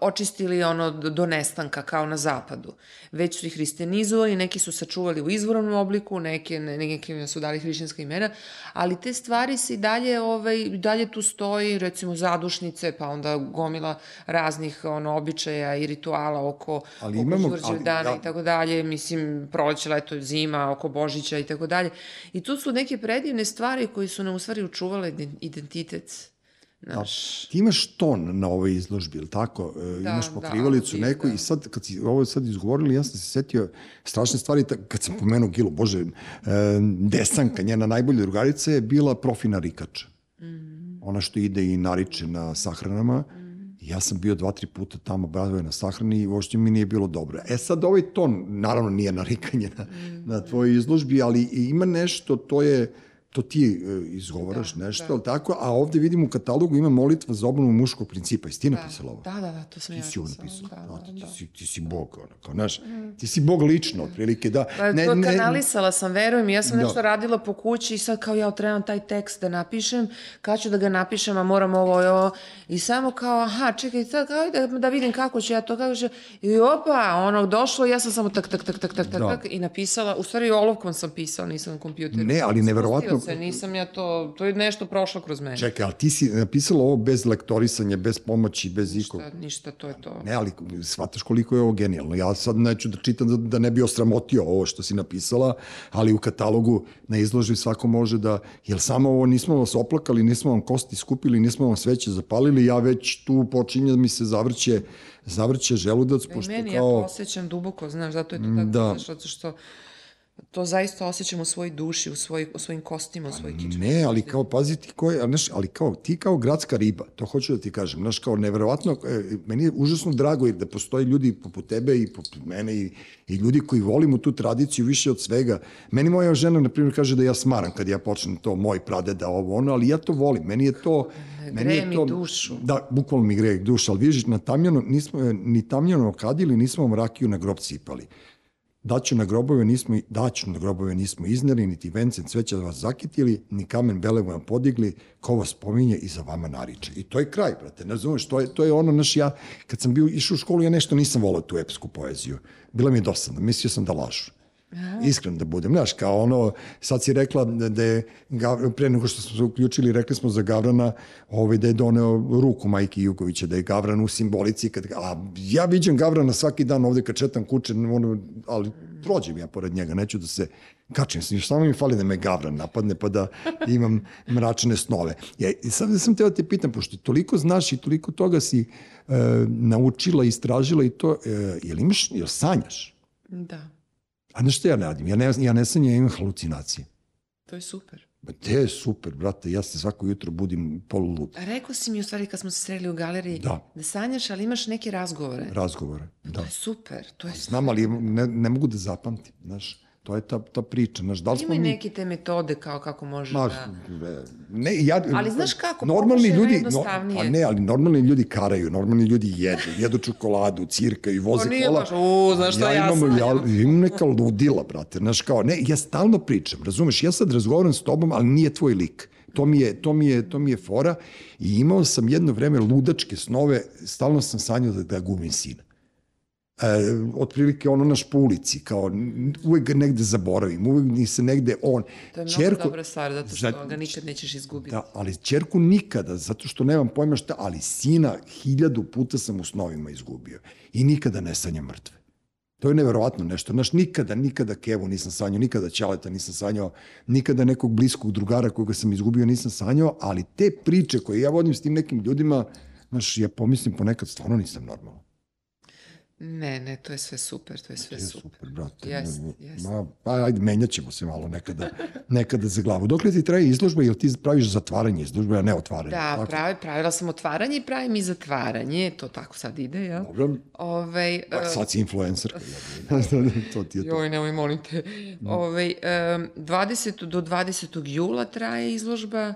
očistili ono do nestanka kao na zapadu. Već su ih hristijanizovali, neki su sačuvali u izvornom obliku, neke, ne, neke su dali hrišćanska imena, ali te stvari se i dalje, ovaj, dalje tu stoji, recimo zadušnice, pa onda gomila raznih ono, običaja i rituala oko, ali oko imamo, ali, dana ja... i tako dalje, mislim, proleće, leto, zima, oko Božića i tako dalje. I tu su neke predivne stvari koji su nam u stvari učuvale identitet Da. Ti imaš ton na ovoj izložbi, ili tako? E, da, imaš da, pokrivalicu da, neku da. i sad, kad si ovo sad izgovorili, ja sam se setio strašne stvari, kad sam pomenuo Gilu, bože, e, Desanka, njena najbolja drugarica je bila profina rikača. Mm. Ona što ide i nariče na sahranama, mm. I ja sam bio dva, tri puta tamo, bradove na sahrani i uopšte mi nije bilo dobro. E sad ovaj ton, naravno nije narikanje na, na tvojoj izložbi, ali ima nešto, to je, to ti e, izgovaraš da, nešto, da. ali tako, a ovde vidim u katalogu ima molitva za obnovu muškog principa. Jesi ti da. napisala ovo? Da, da, da, to sam ti ja si napisala. Da, da, da, ti, si, ti si bog, ono, kao, znaš, mm. ti si bog lično, otprilike, da. Pa, ne, to kanalisala sam, verujem, ja sam da. nešto radila po kući i sad kao ja trebam taj tekst da napišem, kad ću da ga napišem, a moram ovo, ovo, i samo kao, aha, čekaj, sad, kao da, da vidim kako ću ja to, kako ću, i opa, ono, došlo, ja sam samo tak, tak, tak, tak, tak, tak, da. tak, i napisala, u stvari olovkom sam pisala, nisam na kompjuteru. Ne, ali neverovatno. Se, nisam ja to to, je nešto prošlo kroz mene. Čekaj, ali ti si napisala ovo bez lektorisanja, bez pomoći, bez ništa, ikog... Ništa, to je to. Ne, ali shvataš koliko je ovo genijalno. Ja sad neću da čitam da, da ne bi osramotio ovo što si napisala, ali u katalogu na izložbi svako može da... Jel samo ovo nismo vas oplakali, nismo vam kosti skupili, nismo vam sveće zapalili, ja već tu počinje da mi se zavrće zavrće želudac, da pošto meni, kao... ja to osjećam duboko, znaš, zato je to tako, da. znaš, zato što to zaista osjećam u svojoj duši, u, svoj, u svojim kostima, u svojoj kičmi. Ne, ali kao, pazi ti ko je, znaš, ali kao, ti kao gradska riba, to hoću da ti kažem, znaš, kao, neverovatno, e, meni je užasno drago jer da postoji ljudi poput tebe i poput mene i, i ljudi koji volimo tu tradiciju više od svega. Meni moja žena, na primjer, kaže da ja smaram kad ja počnem to, moj pradeda, ovo, ono, ali ja to volim, meni je to... Meni je to, mi dušu. Da, bukvalno mi greje dušu, ali vidiš, na tamjano, nismo, ni tamjano kadili, nismo vam rakiju na grob sipali daću na grobove nismo, daću na grobove nismo izneli, niti vencem cveća vas zakitili, ni kamen belevu vam podigli, ko vas pominje i za vama nariče. I to je kraj, brate, ne razumeš, to je, to je ono, naš, ja, kad sam bio išao u školu, ja nešto nisam volao tu epsku poeziju. Bila mi je dosadna, mislio sam da lažu. Iskren da budem. Znaš, kao ono, sad si rekla da, je, pre nego što smo se uključili, rekli smo za Gavrana ovaj, da je doneo ruku majke Jugovića, da je Gavran u simbolici. Kad, a ja viđem Gavrana svaki dan ovde kad četam kuće, ono, ali prođem ja pored njega, neću da se kačim se, samo mi fali da me Gavran napadne pa da imam mračne snove. Ja, i sad da sam teo da te pitam, pošto toliko znaš i toliko toga si e, naučila, istražila i to, e, jel imaš, jel sanjaš? Da. A znaš što ja ne radim? Ja ne, ja ne sanjam, ja imam halucinacije. To je super. Ba te je super, brate, ja se svako jutro budim polulud. A rekao si mi u stvari kad smo se sreli u galeriji da, da sanjaš, ali imaš neke razgovore. Razgovore, da. To je super, to je Znam, ali ne, ne mogu da zapamtim, znaš. To je ta, ta priča. Znaš, da li Ima i mi... neke te metode kao kako može Ma, da... Ne, ja, ali znaš kako, normalni ljudi, no, a ne, ali normalni ljudi karaju, normalni ljudi jedu, jedu čokoladu, cirkaju, voze kola. O, baš, u, znaš što ja, ja imam, ja, imam neka ludila, brate, znaš kao, ne, ja stalno pričam, razumeš, ja sad razgovaram s tobom, ali nije tvoj lik. To mi je, to mi je, to mi je fora i imao sam jedno vreme ludačke snove, stalno sam sanjao da, da gubim sina e, otprilike ono naš po ulici, kao uvek ga negde zaboravim, uvek ni se negde on. To je mnogo čerku, dobra stvar, zato što za, ga nikad nećeš izgubiti. Da, ali čerku nikada, zato što nemam pojma šta, ali sina hiljadu puta sam u snovima izgubio. I nikada ne sanjam mrtve. To je neverovatno nešto. Znaš, nikada, nikada Kevu nisam sanjao, nikada Ćaleta nisam sanjao, nikada nekog bliskog drugara koga sam izgubio nisam sanjao, ali te priče koje ja vodim s tim nekim ljudima, znaš, ja pomislim ponekad stvarno nisam normalno. Ne, ne, to je sve super, to je sve je super. super, brate. Jest, jest. Ma, pa ajde, menjat ćemo se malo nekada, nekada za glavu. Dokle ti traje izložba ili ti praviš zatvaranje izložbe, a ne otvaranje? Da, pravi, pravila sam otvaranje i pravim i zatvaranje, to tako sad ide, jel? Dobro. Ove, uh, sad si influencer. to ti je to. Joj, nemoj, molim te. Ove, um, 20. do 20. jula traje izložba,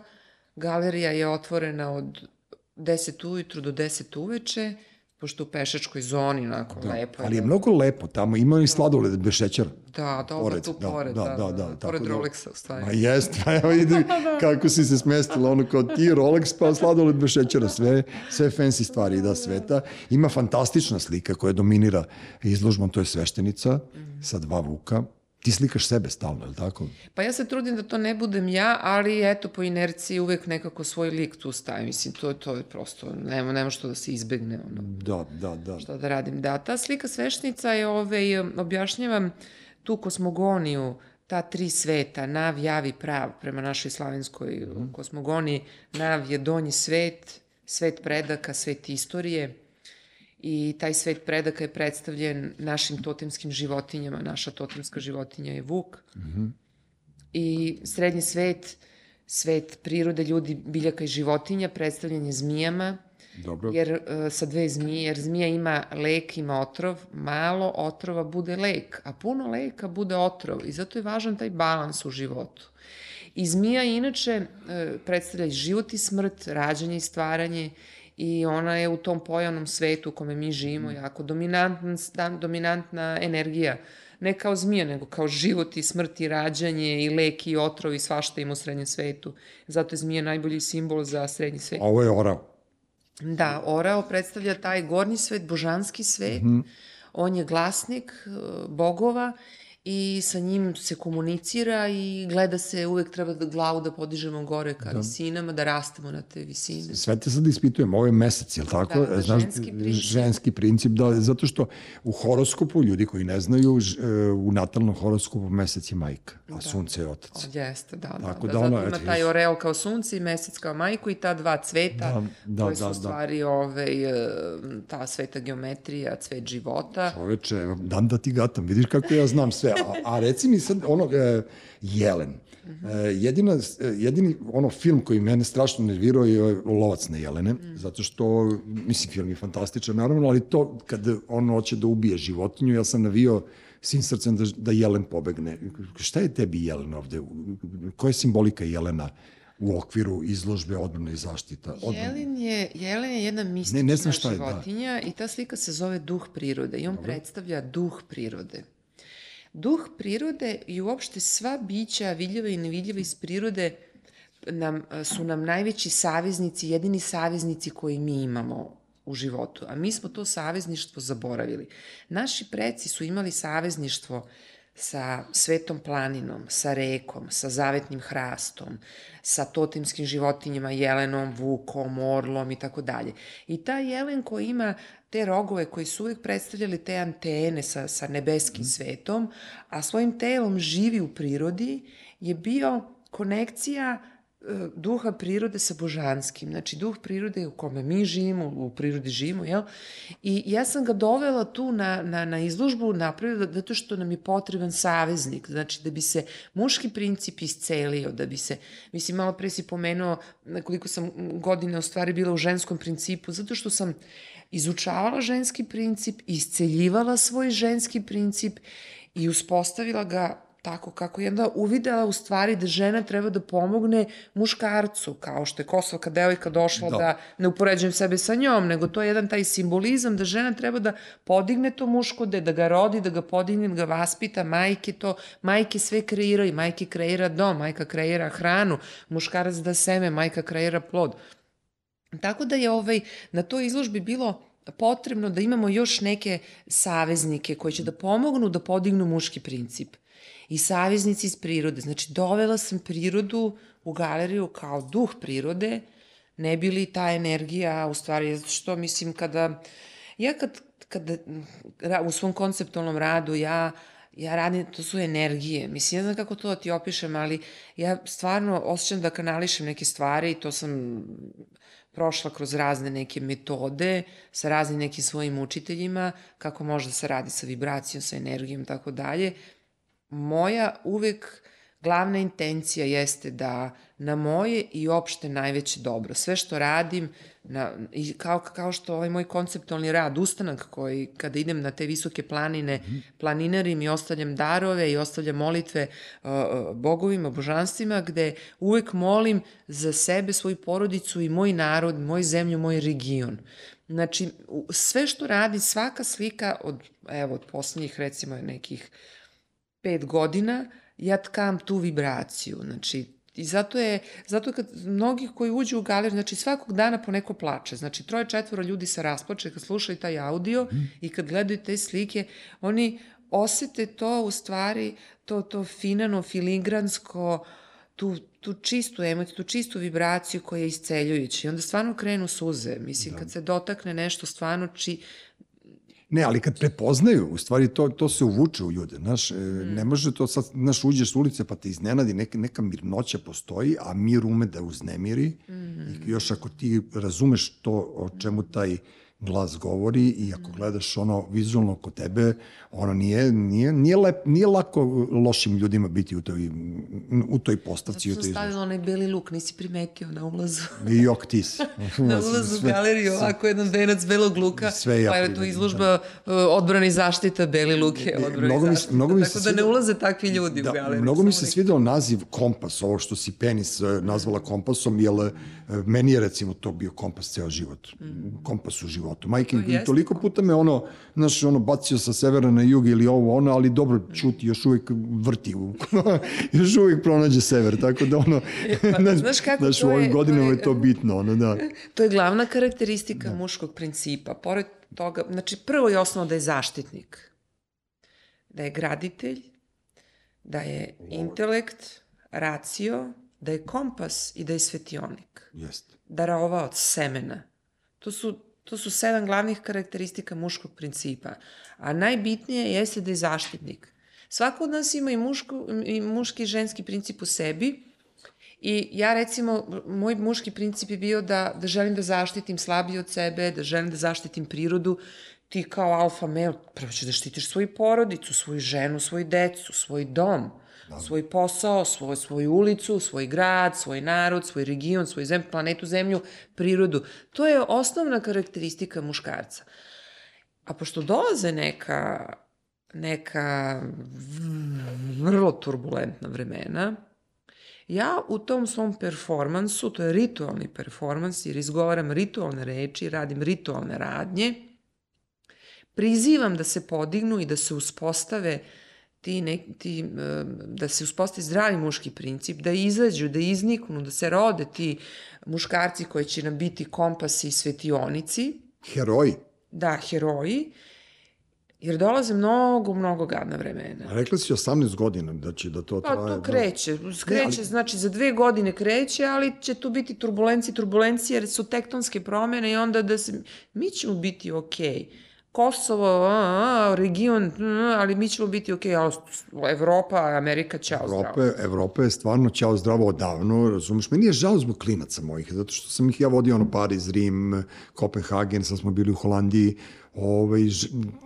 galerija je otvorena od 10 ujutru do 10 uveče, pošto u pešačkoj zoni, onako, da, lepo. Ali je mnogo lepo tamo, ima i sladoled bez šećera. Da, da, pored, tu da, pored, da, da, da, da, da pored da, Rolexa, u stvari. Ma jest, pa evo ide kako si se smestila, ono kao ti Rolex, pa sladoled bez šećera, sve, sve fancy stvari da sveta. Ima fantastična slika koja dominira izložbom, to je sveštenica sa dva vuka, Ti slikaš sebe stalno, je li tako? Pa ja se trudim da to ne budem ja, ali eto, po inerciji uvek nekako svoj lik tu stavim. Mislim, to, to je prosto, nema, nema što da se izbegne. Ono. Da, da, da. Šta da radim. Da, ta slika svešnica je, ove, objašnjavam tu kosmogoniju, ta tri sveta, Nav, Jav i Prav, prema našoj slavenskoj mm. kosmogoniji. Nav je donji svet, svet predaka, svet istorije i taj svet predaka je predstavljen našim totemskim životinjama. Naša totemska životinja je vuk. Mm -hmm. I srednji svet, svet prirode, ljudi, biljaka i životinja, predstavljen je zmijama, Dobro. Jer uh, sa dve zmije, jer zmija ima lek, ima otrov, malo otrova bude lek, a puno leka bude otrov i zato je važan taj balans u životu. I zmija inače uh, predstavlja i život i smrt, rađanje i stvaranje i ona je u tom pojavnom svetu u kome mi živimo jako dominantna, dominantna energija. Ne kao zmija, nego kao život i smrt i rađanje i lek i otrov i svašta ima u srednjem svetu. Zato je zmija najbolji simbol za srednji svet. Ovo je orao. Da, orao predstavlja taj gornji svet, božanski svet. Mm -hmm. On je glasnik e, bogova i sa njim se komunicira i gleda se, uvek treba da glavu da podižemo gore ka da. visinama, da rastemo na te visine. Sve te sad ispitujem, ovo je mesec, je li tako? Da, da, Znaš, ženski princip. Ženski princip, da, zato što u horoskopu, ljudi koji ne znaju, e, u natalnom horoskopu mesec je majka, a da. sunce je otac. O, jeste, da, tako da, da, da ono, zato ima taj oreol kao sunce i mesec kao majku i ta dva cveta da, da, koje su da, u da. stvari da. ove, ta sveta geometrija, cvet života. Čoveče, dam da ti gatam, vidiš kako ja znam sve, a, a reci mi sad ono, e, Jelen. E, jedina, e, jedini ono film koji mene strašno nervirao je Lovac na Jelene, mm. zato što, mislim, film je fantastičan, naravno, ali to kad on hoće da ubije životinju, ja sam navio svim srcem da, da Jelen pobegne. Šta je tebi Jelen ovde? Koja je simbolika Jelena? u okviru izložbe odbrana i zaštita. Odbrana. Jelen je, Jelen je jedna mistična ne, ne znam šta je, da. životinja da. i ta slika se zove duh prirode i on Dobre. predstavlja duh prirode. Duh prirode i uopšte sva bića vidljiva i nevidljiva iz prirode nam, su nam najveći saveznici, jedini saveznici koji mi imamo u životu. A mi smo to savezništvo zaboravili. Naši preci su imali savezništvo sa svetom planinom, sa rekom, sa zavetnim hrastom, sa totemskim životinjama, jelenom, vukom, orlom i tako dalje. I ta jelen koji ima te rogove koji su uvek predstavljali te antene sa, sa nebeskim mm. svetom, a svojim telom živi u prirodi, je bio konekcija duha prirode sa božanskim. Znači, duh prirode u kome mi živimo, u prirodi živimo, jel? I ja sam ga dovela tu na, na, na izložbu napravila zato što nam je potreban saveznik. Znači, da bi se muški princip iscelio, da bi se, mislim, malo pre si pomenuo koliko sam godine u stvari bila u ženskom principu, zato što sam izučavala ženski princip, isceljivala svoj ženski princip i uspostavila ga tako kako je onda uvidela u stvari da žena treba da pomogne muškarcu, kao što je Kosovka devojka došla da. da ne upoređujem sebe sa njom, nego to je jedan taj simbolizam da žena treba da podigne to muško, da, da ga rodi, da ga podigne, da ga vaspita, majke to, majke sve kreiraju, majke kreira dom, majka kreira hranu, muškarac da seme, majka kreira plod. Tako da je ovaj, na toj izložbi bilo potrebno da imamo još neke saveznike koji će da pomognu da podignu muški princip i saveznici iz prirode. Znači, dovela sam prirodu u galeriju kao duh prirode, ne bi li ta energija, u stvari, što mislim, kada, ja kad, kada u svom konceptualnom radu, ja ja radim, to su energije. Mislim, ne znam kako to da ti opišem, ali ja stvarno osjećam da kanališem neke stvari i to sam prošla kroz razne neke metode sa raznim nekim svojim učiteljima, kako može da se radi sa vibracijom, sa energijom, tako dalje moja uvek glavna intencija jeste da na moje i opšte najveće dobro, sve što radim, na, i kao, kao što ovaj moj konceptualni rad, ustanak koji kada idem na te visoke planine, planinarim i ostavljam darove i ostavljam molitve uh, uh, bogovima, božanstvima, gde uvek molim za sebe, svoju porodicu i moj narod, moj zemlju, moj region. Znači, sve što radi, svaka slika od, evo, od poslednjih recimo nekih pet godina, ja tkam tu vibraciju. Znači, I zato je, zato kad mnogi koji uđu u galeriju, znači svakog dana po neko plače, znači troje, četvoro ljudi se rasplače kad slušaju taj audio mm. i kad gledaju te slike, oni osete to u stvari, to, to finano, filigransko, tu, tu čistu emociju, tu čistu vibraciju koja je isceljujuća i onda stvarno krenu suze. Mislim, da. kad se dotakne nešto stvarno či, Ne, ali kad prepoznaju, u stvari to, to se uvuče u ljude, znaš, mm. ne može to sad, znaš, uđeš s ulice pa te iznenadi, neka, neka mirnoća postoji, a mir ume da uznemiri, mm. i još ako ti razumeš to o čemu taj glas govori i ako gledaš ono vizualno kod tebe, ono nije, nije, nije, lep, nije lako lošim ljudima biti u toj, u toj postavci. Zato sam stavila onaj beli luk, nisi primetio na ulazu. I jok ti si. na ulazu sve, u galeriju, ovako jedan venac belog luka, sve pa je tu izložba da. odbrana i zaštita, beli luk je odbrana mnogo i zaštita. Mnogo mi se Tako da ne ulaze takvi ljudi da, u galeriju. Mnogo mi se svidao naziv kompas, ovo što si penis e, nazvala kompasom, jer e, meni je recimo to bio kompas ceo život. Mm. Kompas u životu. Majke, to toliko puta me ono, znaš, ono, bacio sa severa na jug ili ovo, ono, ali dobro, čuti, još uvijek vrti, još uvijek pronađe sever, tako da ono, pa, znaš, znaš, kako znaš, u ovim godinama je to bitno, ono, da. To je glavna karakteristika da. muškog principa. Pored toga, znači, prvo je osnovno da je zaštitnik, da je graditelj, da je intelekt, racio, da je kompas i da je svetionik. Jeste. Darova od semena. To su To su sedam glavnih karakteristika muškog principa. A najbitnije jeste da je zaštitnik. Svako od nas ima i, muško, i muški i ženski princip u sebi. I ja recimo, moj muški princip je bio da, da želim da zaštitim slabiji od sebe, da želim da zaštitim prirodu. Ti kao alfa male, prvo ćeš da štitiš svoju porodicu, svoju ženu, svoju decu, svoj dom da. svoj posao, svoj, svoju ulicu, svoj grad, svoj narod, svoj region, svoj zem, planetu Zemlju, prirodu. To je osnovna karakteristika muškarca. A pošto dolaze neka, neka vrlo turbulentna vremena, ja u tom svom performansu, to je ritualni performans, jer izgovaram ritualne reči, radim ritualne radnje, prizivam da se podignu i da se uspostave uh, ti, ne, ti, da se uspostavi zdravi muški princip, da izađu, da izniknu, da se rode ti muškarci koji će nam biti kompasi i svetionici. Heroji. Da, heroji. Jer dolaze mnogo, mnogo gadna vremena. A rekla si 18 godina da će da to traje. Pa to kreće. Kreće, ne, ali... znači za dve godine kreće, ali će tu biti turbulencije, turbulencije, jer su tektonske promene i onda da se, mi ćemo biti okej. Okay Kosovo, a, a, region, a, ali mi ćemo biti ok, Evropa, Amerika, ćao Evropa, zdravo. Evropa je stvarno ćao zdravo odavno, razumiješ? Meni je žao zbog klinaca mojih, zato što sam ih ja vodio ono Pariz, Rim, Kopenhagen, sad smo bili u Holandiji, ovaj,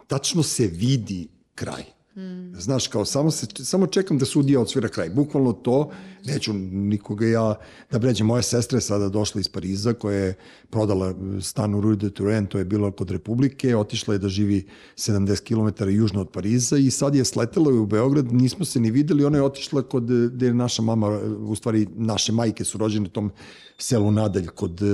tačno se vidi kraj Mm. Znaš, kao samo, se, samo čekam da sudija odsvira kraj. Bukvalno to, neću nikoga ja da bređem. Moja sestra je sada došla iz Pariza koja je prodala stan u Rue de Turenne, to je bilo kod Republike, otišla je da živi 70 km južno od Pariza i sad je sletela u Beograd, nismo se ni videli, ona je otišla kod, gde je naša mama, u stvari naše majke su rođene u tom selu Nadalj kod e,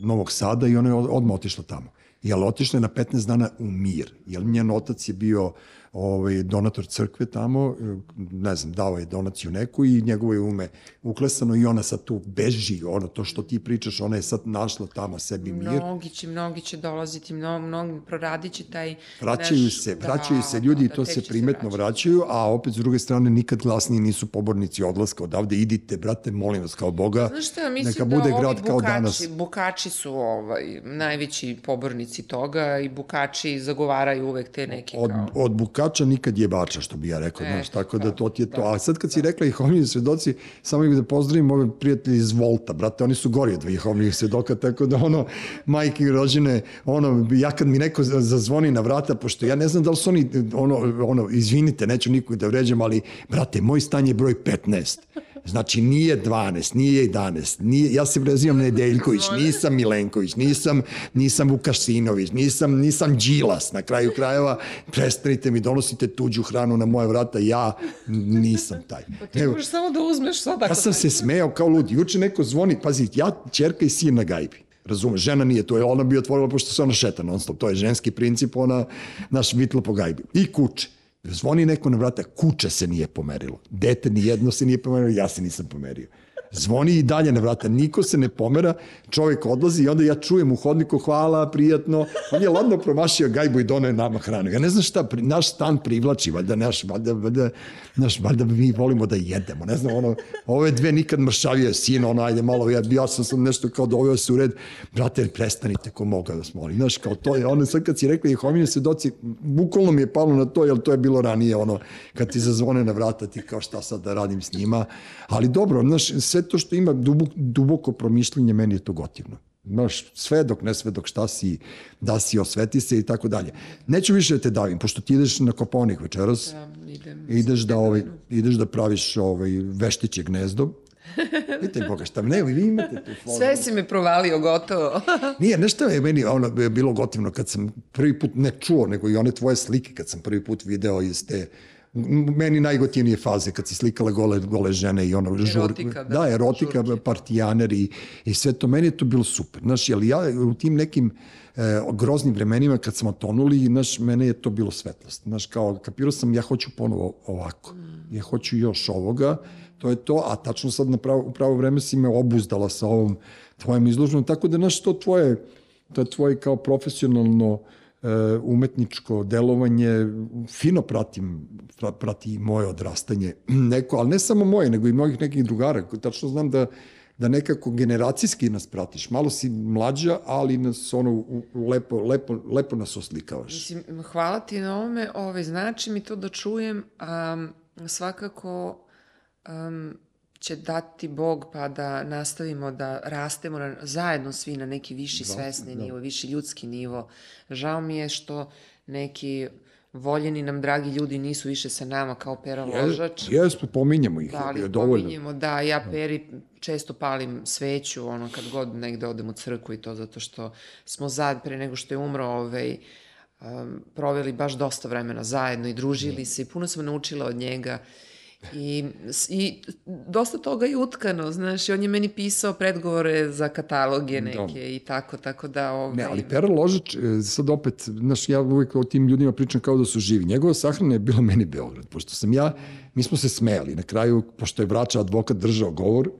Novog Sada i ona je odmah otišla tamo. Jel otišla je na 15 dana u mir, jer njen otac je bio ovaj, donator crkve tamo, ne znam, dao je donaciju neku i njegovo je ume uklesano i ona sad tu beži, ono to što ti pričaš, ona je sad našla tamo sebi mir. Mnogi će, mnogi će dolaziti, mnogi, mnogi proradit će taj... Vraćaju naš, se, vraćaju da, se ljudi da, da, to se primetno se vraćaju, a opet s druge strane nikad glasniji nisu pobornici odlaska odavde, idite, brate, molim vas kao Boga, Znaš šta, neka da bude grad bukači, kao danas. Bukači su ovaj, najveći pobornici toga i bukači zagovaraju uvek te neke od, kao... Od bukači skača, nikad jebača, što bi ja rekao, e, znaš, tako da, da to ti je to. Da, A sad kad si da. rekla Jehovniji svedoci, samo ih da pozdravim ove prijatelji iz Volta, brate, oni su gori od Jehovnijih svedoka, tako da ono, majke i rođene, ono, ja kad mi neko zazvoni na vrata, pošto ja ne znam da li su oni, ono, ono, izvinite, neću nikog da vređam, ali, brate, moj stan je broj 15. Znači, nije 12, nije 11, nije, ja se prezivam Nedeljković, nisam Milenković, nisam, nisam Vukašinović, nisam, nisam Đilas, na kraju krajeva, prestanite mi, donosite tuđu hranu na moje vrata, ja nisam taj. Pa ti samo da uzmeš sada. Ja sam se smejao kao lud, juče neko zvoni, pazi, ja, čerka i sin na gajbi. Razume, žena nije to, ona bi otvorila pošto se ona šeta non stop, to je ženski princip, ona naš vitlo po gajbi. I kuće. Zvoni neko na vrata, kuća se nije pomerilo. Dete ni jedno se nije pomerilo, ja se nisam pomerio. Zvoni i dalje na vrata, niko se ne pomera, čovjek odlazi i onda ja čujem u hodniku hvala, prijatno. On je ladno promašio gajbu i donoje nama hranu. Ja ne znam šta, naš stan privlači, valjda naš, valjda, valjda, naš, valjda mi volimo da jedemo. Ne znam, ono, ove dve nikad mršavije sin, ono, ajde malo, ja, ja sam, sam nešto kao doveo se u red, brate, prestanite ko moga da smoli. Znaš, kao to je, ono, sad kad si rekli Jehovine svedoci, bukvalno mi je palo na to, jer to je bilo ranije, ono, kad ti zazvone na vrata, ti kao šta sad da radim s njima. Ali dobro, znaš, sve sve to što ima duboko, duboko promišljenje, meni je to gotivno. Znaš, sve dok ne sve dok šta si, da si osveti se i tako dalje. Neću više da te davim, pošto ti ideš na Koponik večeras. Da, idem. Ideš da, ovaj, ideš da praviš ovaj, veštiće gnezdo. Vidite Boga šta, ne, vi imate tu foru. Sve si me provalio gotovo. Nije, nešto je meni ono, bilo gotivno kad sam prvi put ne čuo, nego i one tvoje slike kad sam prvi put video iz te meni najgotivnije faze kad si slikala gole, gole žene i ono žur, Erotika, da. da, erotika, Žurke. partijaner i, i sve to, meni je to bilo super. Znaš, jel ja u tim nekim e, groznim vremenima kad smo tonuli, znaš, mene je to bilo svetlost. Znaš, kao, kapirao sam, ja hoću ponovo ovako. Ja hoću još ovoga, to je to, a tačno sad na pravo, u pravo vreme si me obuzdala sa ovom tvojom izložbom, tako da, znaš, to tvoje, to je tvoje kao profesionalno e, umetničko delovanje, fino pratim, pra- prati moje odrastanje, neko, ali ne samo moje, nego i mnogih nekih drugara, tačno znam da da nekako generacijski nas pratiš. Malo si mlađa, ali nas ono lepo, lepo, lepo nas oslikavaš. Mislim, hvala ti na ovome, ovaj, znači mi to da čujem, um, svakako um, će dati Bog pa da nastavimo da rastemo na, zajedno svi na neki viši svesni da. nivo, viši ljudski nivo. Žao mi je što neki voljeni nam dragi ljudi nisu više sa nama kao pera ložač. Jesmo, pominjemo ih, Da, je dovoljno. pominjemo, da, ja peri često palim sveću, ono, kad god negde odem u crkvu i to, zato što smo zad, pre nego što je umro, ovaj, um, proveli baš dosta vremena zajedno i družili se i puno sam naučila od njega. I, I dosta toga je utkano, znaš, i on je meni pisao predgovore za kataloge neke i tako, tako da... Ovaj, Ne, ali Pera Ložač, e, sad opet, znaš, ja uvek o tim ljudima pričam kao da su živi. Njegova sahrana je bila meni Beograd, pošto sam ja, mi smo se smejali. Na kraju, pošto je vraća advokat držao govor,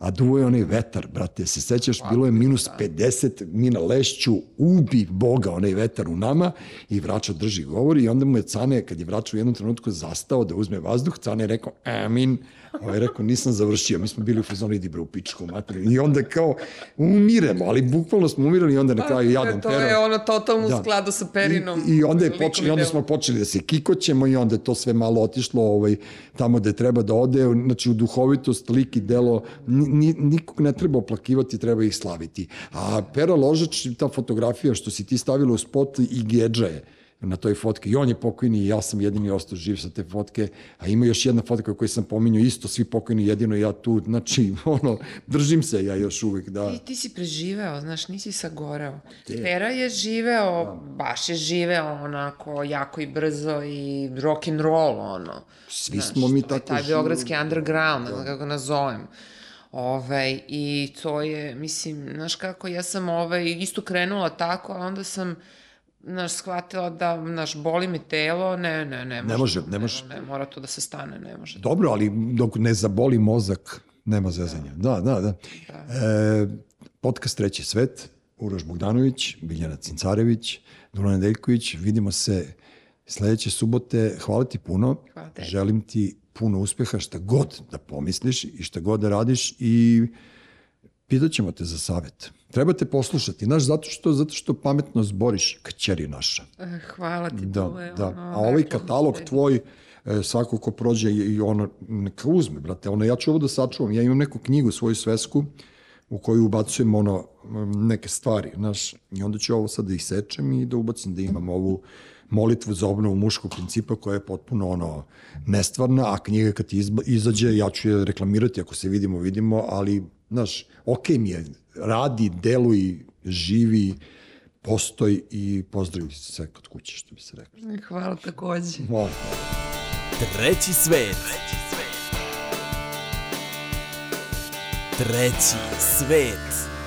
a duvo je onaj vetar, brate, se sećaš, bilo je minus 50, mi na lešću, ubi Boga onaj vetar u nama i vraća drži govor i onda mu je Cane, kad je vraća u jednom trenutku zastao da uzme vazduh, Cane je rekao, amin, Ovo je rekao, nisam završio, mi smo bili u fazonu, idi bre u pičku materiju. I onda kao, umiremo, ali bukvalno smo umirali i onda na kraju jadan to Pero. je ono totalno Da. u skladu sa Perinom. I, i onda, je počeli, i onda smo počeli da se kikoćemo i onda je to sve malo otišlo ovaj, tamo gde treba da ode, znači u duhovitost, lik i delo, ni, ni, nikog ne treba oplakivati, treba ih slaviti. A Pera Ložač, ta fotografija što si ti stavila u spot i Gedža je na toj fotki. I on je pokojni i ja sam jedini ostao živ sa te fotke. A ima još jedna fotka koju sam pominjao, isto svi pokojni, jedino ja tu. Znači, ono, držim se ja još uvek. Da. Ti, ti si preživeo, znaš, nisi sagoreo. Pera je živeo, baš je živeo onako jako i brzo i rock and roll, ono. Svi smo mi tako Taj živeli. beogradski underground, znam kako nazovem. Ovaj, I to je, mislim, znaš kako, ja sam ovaj, isto krenula tako, a onda sam znaš, shvatila da, znaš, boli me telo, ne, ne, ne može. može, ne može. Ne, mora to da se stane, ne može. Dobro, ali dok ne zaboli mozak, nema zezanja. Da, da, da. E, podcast Treći svet, Uroš Bogdanović, Biljana Cincarević, Dulan Nedeljković, vidimo se sledeće subote. Hvala ti puno. Hvala tebi. Želim ti puno uspeha šta god da pomisliš i šta god da radiš i pitaćemo te za savet. Treba te poslušati, znaš, zato što, zato što pametno zboriš, kćeri naša. Eh, Hvala ti, Da, to je da. ono, A ovaj katalog tvoj, e, svako ko prođe i ono, neka uzme, brate, ono, ja ću ovo da sačuvam, ja imam neku knjigu, svoju svesku, u koju ubacujem ono, m, neke stvari, znaš, i onda ću ovo sad da isečem i da ubacim da imam ovu molitvu za obnovu muškog principa koja je potpuno ono nestvarna, a knjiga kad ti izba, izađe, ja ću je reklamirati ako se vidimo, vidimo, ali, znaš, okej mi je, radi, deluj, živi, postoj i pozdravi se kod kuće, što bi se reklo. Hvala takođe. Hvala. Treći svet. Treći svet.